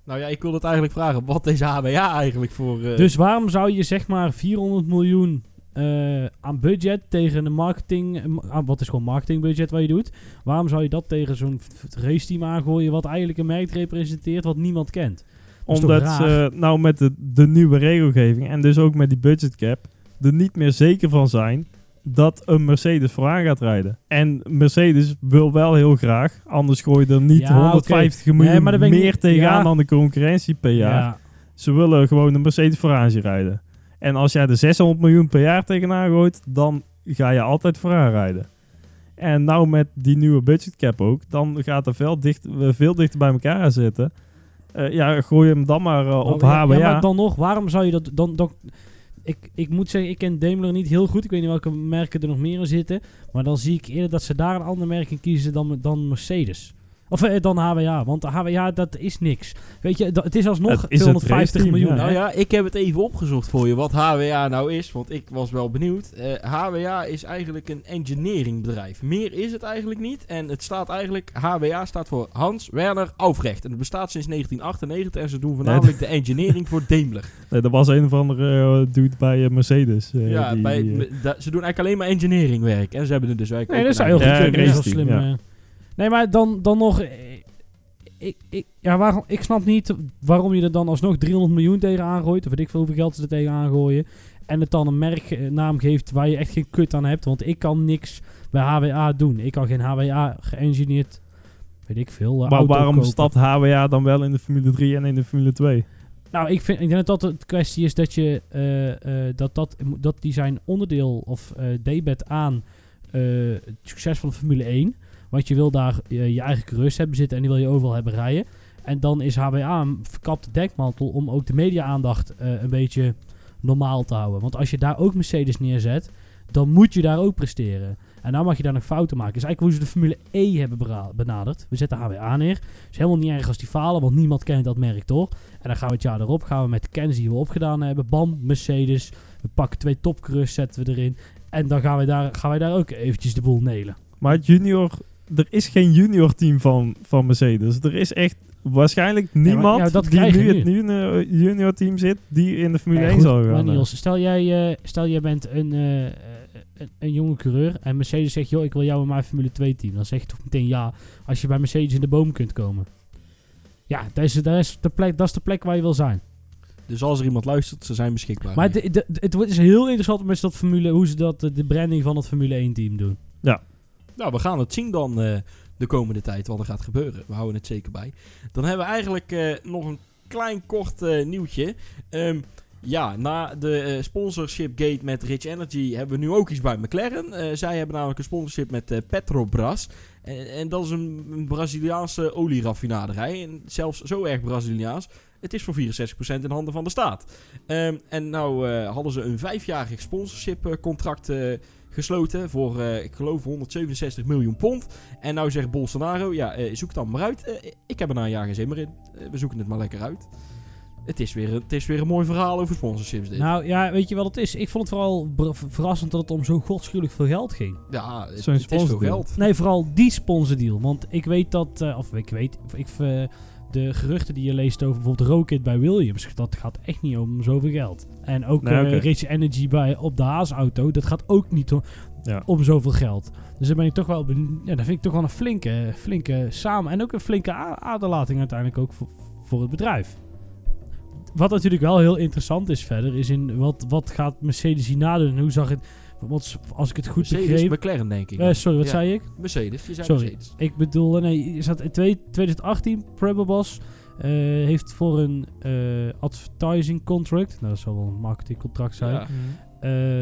Nou ja, ik wilde het eigenlijk vragen. Wat is HWA eigenlijk voor... eh, Dus waarom zou je zeg maar 400 miljoen eh, aan budget tegen een marketing... eh, ma- aan- wat is gewoon marketingbudget wat je doet. Waarom zou je dat tegen zo'n f- raceteam aangooien... wat eigenlijk een merk representeert wat niemand kent? Omdat ze nou met de, de nieuwe regelgeving en dus ook met die budget cap er niet meer zeker van zijn dat een Mercedes vooraan gaat rijden. En Mercedes wil wel heel graag, anders gooi je er niet Ja, oké. 150 miljoen Nee, meer niet- tegenaan ja. dan de concurrentie per jaar. Ja. Ze willen gewoon een Mercedes vooraan zien rijden. En als jij er 600 miljoen per jaar tegenaan gooit, dan ga je altijd vooraan rijden. En nou met die nieuwe budget cap ook, dan gaat er veel, dicht, eh, veel dichter bij elkaar zitten. Eh, ja, gooi hem dan maar eh, op HWA. Ja, maar dan nog, waarom zou je dat dan... dan ik, ik moet zeggen, ik ken Daimler niet heel goed. Ik weet niet welke merken er nog meer in zitten. Maar dan zie ik eerder dat ze daar een ander merk in kiezen dan, dan Mercedes. Of eh, dan HWA. Want de HWA, dat is niks. Weet je, dat, het is alsnog Het is het 250 raceteam, miljoen. ja. hè? Nou ja, ik heb het even opgezocht voor je wat HWA nou is, want ik was wel benieuwd. Eh, HWA is eigenlijk een engineeringbedrijf. Meer is het eigenlijk niet. En het staat eigenlijk, HWA staat voor Hans Werner Aufrecht. En het bestaat sinds 1998 en ze doen voornamelijk de engineering voor Daimler. Nee, er was een of andere eh, dude bij eh, Mercedes. eh, ja, die, bij, eh, da- ze doen eigenlijk alleen maar engineeringwerk. En ze hebben er dus eigenlijk Nee, ook dat een zou heel eigen- goed Ja, kunnen. Dat is wel raceteam, slim. ja. eh. Nee, maar dan, dan nog... eh, Ik, ik, ja, waarom, ik snap niet waarom je er dan alsnog 300 miljoen tegen aangooit. Of weet ik veel hoeveel geld ze er tegen aangooien. En het dan een merknaam geeft waar je echt geen kut aan hebt. Want ik kan niks bij HWA doen. Ik kan geen HWA geëngineerd, weet ik veel, eh, maar waarom kopen. stapt HWA dan wel in de Formule 3 en in de Formule 2? Nou, ik, vind, ik denk dat dat de kwestie is dat je eh, eh, dat, dat, dat die zijn onderdeel of eh debet aan eh, het succes van de Formule 1. Want je wil daar eh, je eigen coureurs hebben zitten en die wil je overal hebben rijden. En dan is HWA een verkapte dekmantel om ook de media-aandacht eh, een beetje normaal te houden. Want als je daar ook Mercedes neerzet, dan moet je daar ook presteren. En nou mag je daar nog fouten maken. is eigenlijk hoe ze de Formule E hebben benaderd. We zetten HWA neer. is helemaal niet erg als die falen, want niemand kent dat merk toch? En dan gaan we het jaar erop, gaan we met de kennis die we opgedaan hebben. Bam, Mercedes. We pakken twee topcoureurs, zetten we erin. En dan gaan wij daar, gaan wij daar ook eventjes de boel nelen. Maar junior, er is geen junior team van, van Mercedes. Er is echt waarschijnlijk niemand ja, dat die nu het junior, junior team zit die in de Formule Ja, 1 goed, zal maar gaan. Niels, stel jij, eh, stel jij bent een, eh, eh, een, een jonge coureur en Mercedes zegt, joh, ik wil jou in mijn Formule 2 team. Dan zeg je toch meteen ja, als je bij Mercedes in de boom kunt komen. Ja, dat is, dat is, de, plek, dat is de plek waar je wil zijn. Dus als er iemand luistert, ze zijn beschikbaar. Maar de, de- de- het is heel interessant met dat Formule, hoe ze dat, eh, de branding van het Formule 1 team doen. Nou, we gaan het zien dan eh, de komende tijd wat er gaat gebeuren. We houden het zeker bij. Dan hebben we eigenlijk eh, nog een klein kort eh, nieuwtje. Ehm, ja, na de eh, sponsorship gate met Rich Energy hebben we nu ook iets bij McLaren. Zij hebben namelijk een sponsorship met Petrobras. En, en dat is een, Braziliaanse olieraffinaderij. En zelfs zo erg Braziliaans. Het is voor 64% in handen van de staat. Ehm, en nou hadden ze een vijfjarig sponsorship contract gesloten voor, eh, ik geloof, 167 miljoen pond. En nou zegt Bolsonaro, ja, eh, zoek het dan maar uit. Eh, ik heb er na een jaar geen zin meer in. We zoeken het maar lekker uit. Het is, weer, het is weer een mooi verhaal over sponsorships dit. Nou ja, weet je wat het is? Ik vond het vooral verrassend dat het om zo godschuwelijk veel geld ging. ja, het, Zo'n het is veel sponsordeal. geld. Nee, vooral die sponsordeal. Want ik weet dat, eh, of ik weet, ik, de geruchten die je leest over bijvoorbeeld Rocket bij Williams, dat gaat echt niet om zoveel geld. En ook Nee, eh. Rich Energy bij, op de Haas-auto, dat gaat ook niet om, Ja. om zoveel geld. Dus daar ben ik toch wel, ja, dat vind ik toch wel een flinke, flinke samen. En ook een flinke aderlating uiteindelijk ook voor, voor het bedrijf. Wat natuurlijk wel heel interessant is verder, is in wat, wat gaat Mercedes hierna doen? En hoe zag het, want als ik het goed Mercedes, begreep... McLaren denk ik. Eh, sorry, wat Ja. zei ik? Mercedes, je zei Sorry. Mercedes. Ik bedoel, nee, je zat in twee- 2018, Prebabos eh heeft voor een eh, advertising contract, nou dat zal wel een marketingcontract zijn, Ja.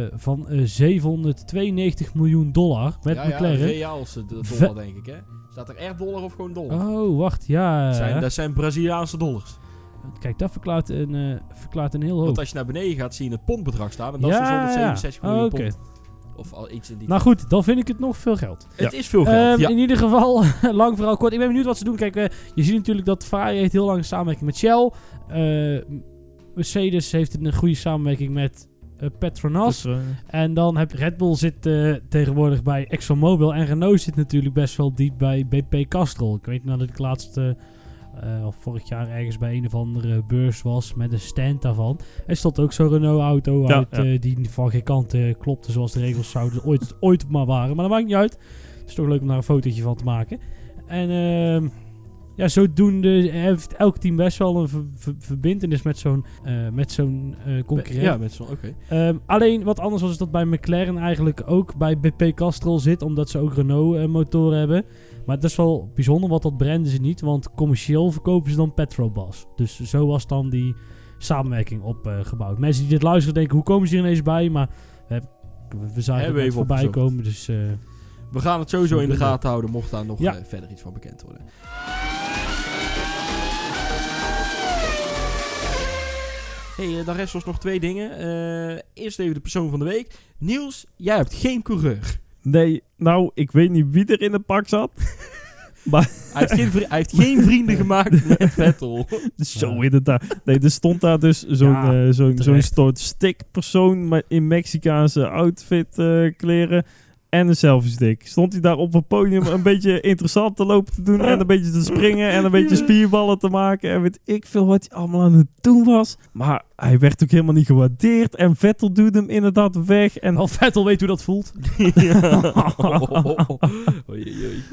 eh, van eh, 792 miljoen dollar met ja, ja, McLaren. Reaalse d- Ve- dollar denk ik hè. Staat er echt dollar of gewoon dollar? oh, wacht, ja. dat, zijn, dat zijn Braziliaanse dollars. Kijk, dat verklaart een, eh, verklaart een heel hoop. Want als je naar beneden gaat, zie je het pondbedrag staan. En dat Ja, is dus ja. 167 Oh, miljoen oké. pond. Of al iets in die... Nou goed, dan vind ik het nog veel geld. het is veel geld, Ehm, ja. In ieder geval, lang verhaal kort. Ik ben benieuwd wat ze doen. Kijk, eh, je ziet natuurlijk dat Ferrari heeft heel lang samenwerking met Shell. Eh, Mercedes heeft een goede samenwerking met eh, Petronas. En dan heb Red Bull zit eh, tegenwoordig bij ExxonMobil. En Renault zit natuurlijk best wel diep bij BP Castrol. Ik weet nou dat ik laatst eh, of vorig jaar ergens bij een of andere beurs was met een stand daarvan. Er stond ook zo'n Renault-auto Ja, uit ja. eh, die van geen kant klopte zoals de regels zouden ooit, ooit maar waren. Maar dat maakt niet uit. Het is toch leuk om daar een fotootje van te maken. En ehm, ja, zodoende heeft elk team best wel een ver- ver- verbintenis met zo'n eh, met zo'n concurrent. Ja, met zo'n... Oké. Ehm, alleen wat anders was is dat bij McLaren eigenlijk ook bij BP Castrol zit, omdat ze ook Renault eh, motoren hebben. Maar dat is wel bijzonder, want dat branden ze niet, want commercieel verkopen ze dan Petrobras. Dus zo was dan die samenwerking opgebouwd. Mensen die dit luisteren denken, hoe komen ze hier ineens bij? Maar we, zagen het net even voorbij opgezocht. komen, dus... eh, We gaan het sowieso in de gaten houden, mocht daar nog Ja. eh, verder iets van bekend worden. hey, dan rest ons nog twee dingen. Eerst even de persoon van de week. Niels, jij hebt geen coureur. Nee, nou, ik weet niet wie er in het pak zat. Hij heeft geen, hij heeft geen vrienden gemaakt met Vettel. Zo inderdaad. Nee, er stond daar dus zo'n Ja, eh, zo'n zo'n terecht. soort stickpersoon met- in Mexicaanse outfit eh, kleren en een selfie stick. Stond hij daar op een podium een beetje interessant te lopen te doen en een beetje te springen en een beetje spierballen te maken en weet ik veel wat hij allemaal aan het doen was. Maar hij werd ook helemaal niet gewaardeerd en Vettel duwde hem inderdaad weg en Wel Vettel weet hoe dat voelt.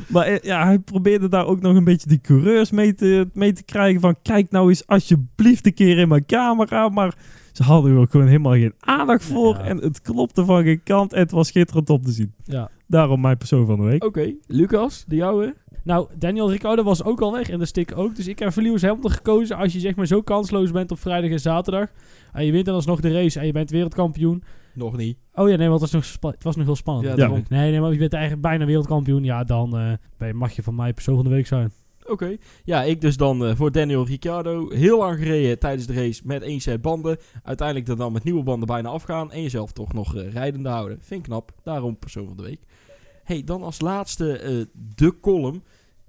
Maar eh, ja, hij probeerde daar ook nog een beetje die coureurs mee te, mee te krijgen. Van kijk nou eens alsjeblieft een keer in mijn camera. Maar ze hadden er ook gewoon helemaal geen aandacht voor. Ja. En het klopte van geen kant. En het was schitterend om te zien. Ja. Daarom mijn persoon van de week. Oké, Lucas, de jouwe? Nou, Daniel Ricciardo was ook al weg en de stick ook. Dus ik heb voor Lewis Hamilton gekozen als je zeg maar zo kansloos bent op vrijdag en zaterdag. En je wint dan alsnog de race en je bent wereldkampioen. Nog niet. Oh ja, nee, want het, was nog spa- het was nog heel spannend. Ja, Ja. Nee, nee, maar je bent eigenlijk bijna wereldkampioen. Ja, dan eh, ben je- mag je van mij persoon van de week zijn. Oké. Ja, ik dus dan eh, voor Daniel Ricciardo. Heel lang gereden tijdens de race met één set banden. Uiteindelijk er dan met nieuwe banden bijna afgaan. En jezelf toch nog eh, rijdende houden. Vind ik knap. Daarom persoon van de week. hey, dan als laatste eh, de column.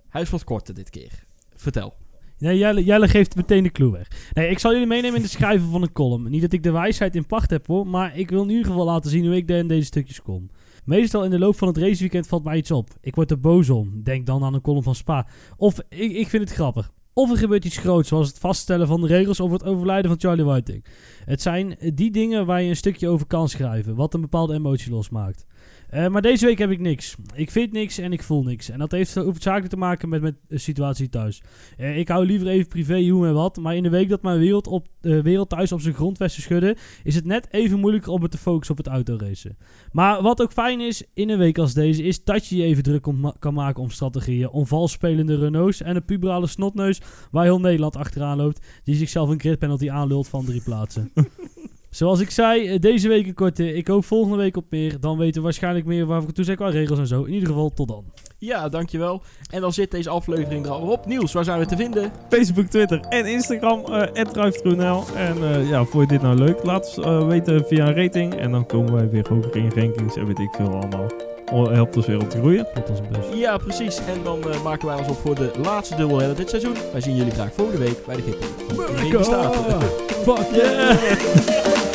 Hij is wat korter dit keer. Vertel. Nee, Jelle, Jelle geeft meteen de clue weg. Nee, ik zal jullie meenemen in de schrijven van een column. Niet dat ik de wijsheid in pacht heb hoor, maar ik wil in ieder geval laten zien hoe ik in deze stukjes kom. Meestal in de loop van het raceweekend valt mij iets op. Ik word er boos om. Denk dan aan een column van Spa. Of ik, ik vind het grappig. Of er gebeurt iets groots, zoals het vaststellen van de regels of het overlijden van Charlie Whiting. Het zijn die dingen waar je een stukje over kan schrijven, wat een bepaalde emotie losmaakt. Eh, maar deze week heb ik niks. Ik vind niks en ik voel niks. En dat heeft hoofdzakelijk te maken met mijn situatie thuis. Eh, ik hou liever even privé hoe en wat. Maar in de week dat mijn wereld, op, eh, wereld thuis op zijn grondvesten schudde, is het net even moeilijker om me te focussen op het autoracen. Maar wat ook fijn is in een week als deze, is dat je je even druk kan maken om strategieën. Om valspelende Renaults en een puberale snotneus waar heel Nederland achteraan loopt. Die zichzelf een grid penalty aanlult van drie plaatsen. Zoals ik zei, eh, deze week een korte. Ik hoop volgende week op meer. Dan weten we waarschijnlijk meer waar we toe zijn qua regels en zo. In ieder geval, tot dan. Ja, dankjewel. En dan zit deze aflevering er al op. Niels, waar zijn we te vinden? Facebook, Twitter en Instagram. @druiftgroenl. En eh, ja, vond je dit nou leuk? Laat ons eh, weten via een rating. En dan komen wij weer hoger in rankings en weet ik veel allemaal. Oh, helpt ons weer om te groeien. Tot als een bus. Ja, precies. En dan maken wij ons op voor de laatste dubbelheader dit seizoen. Wij zien jullie graag volgende week bij de GP. Fuck yeah!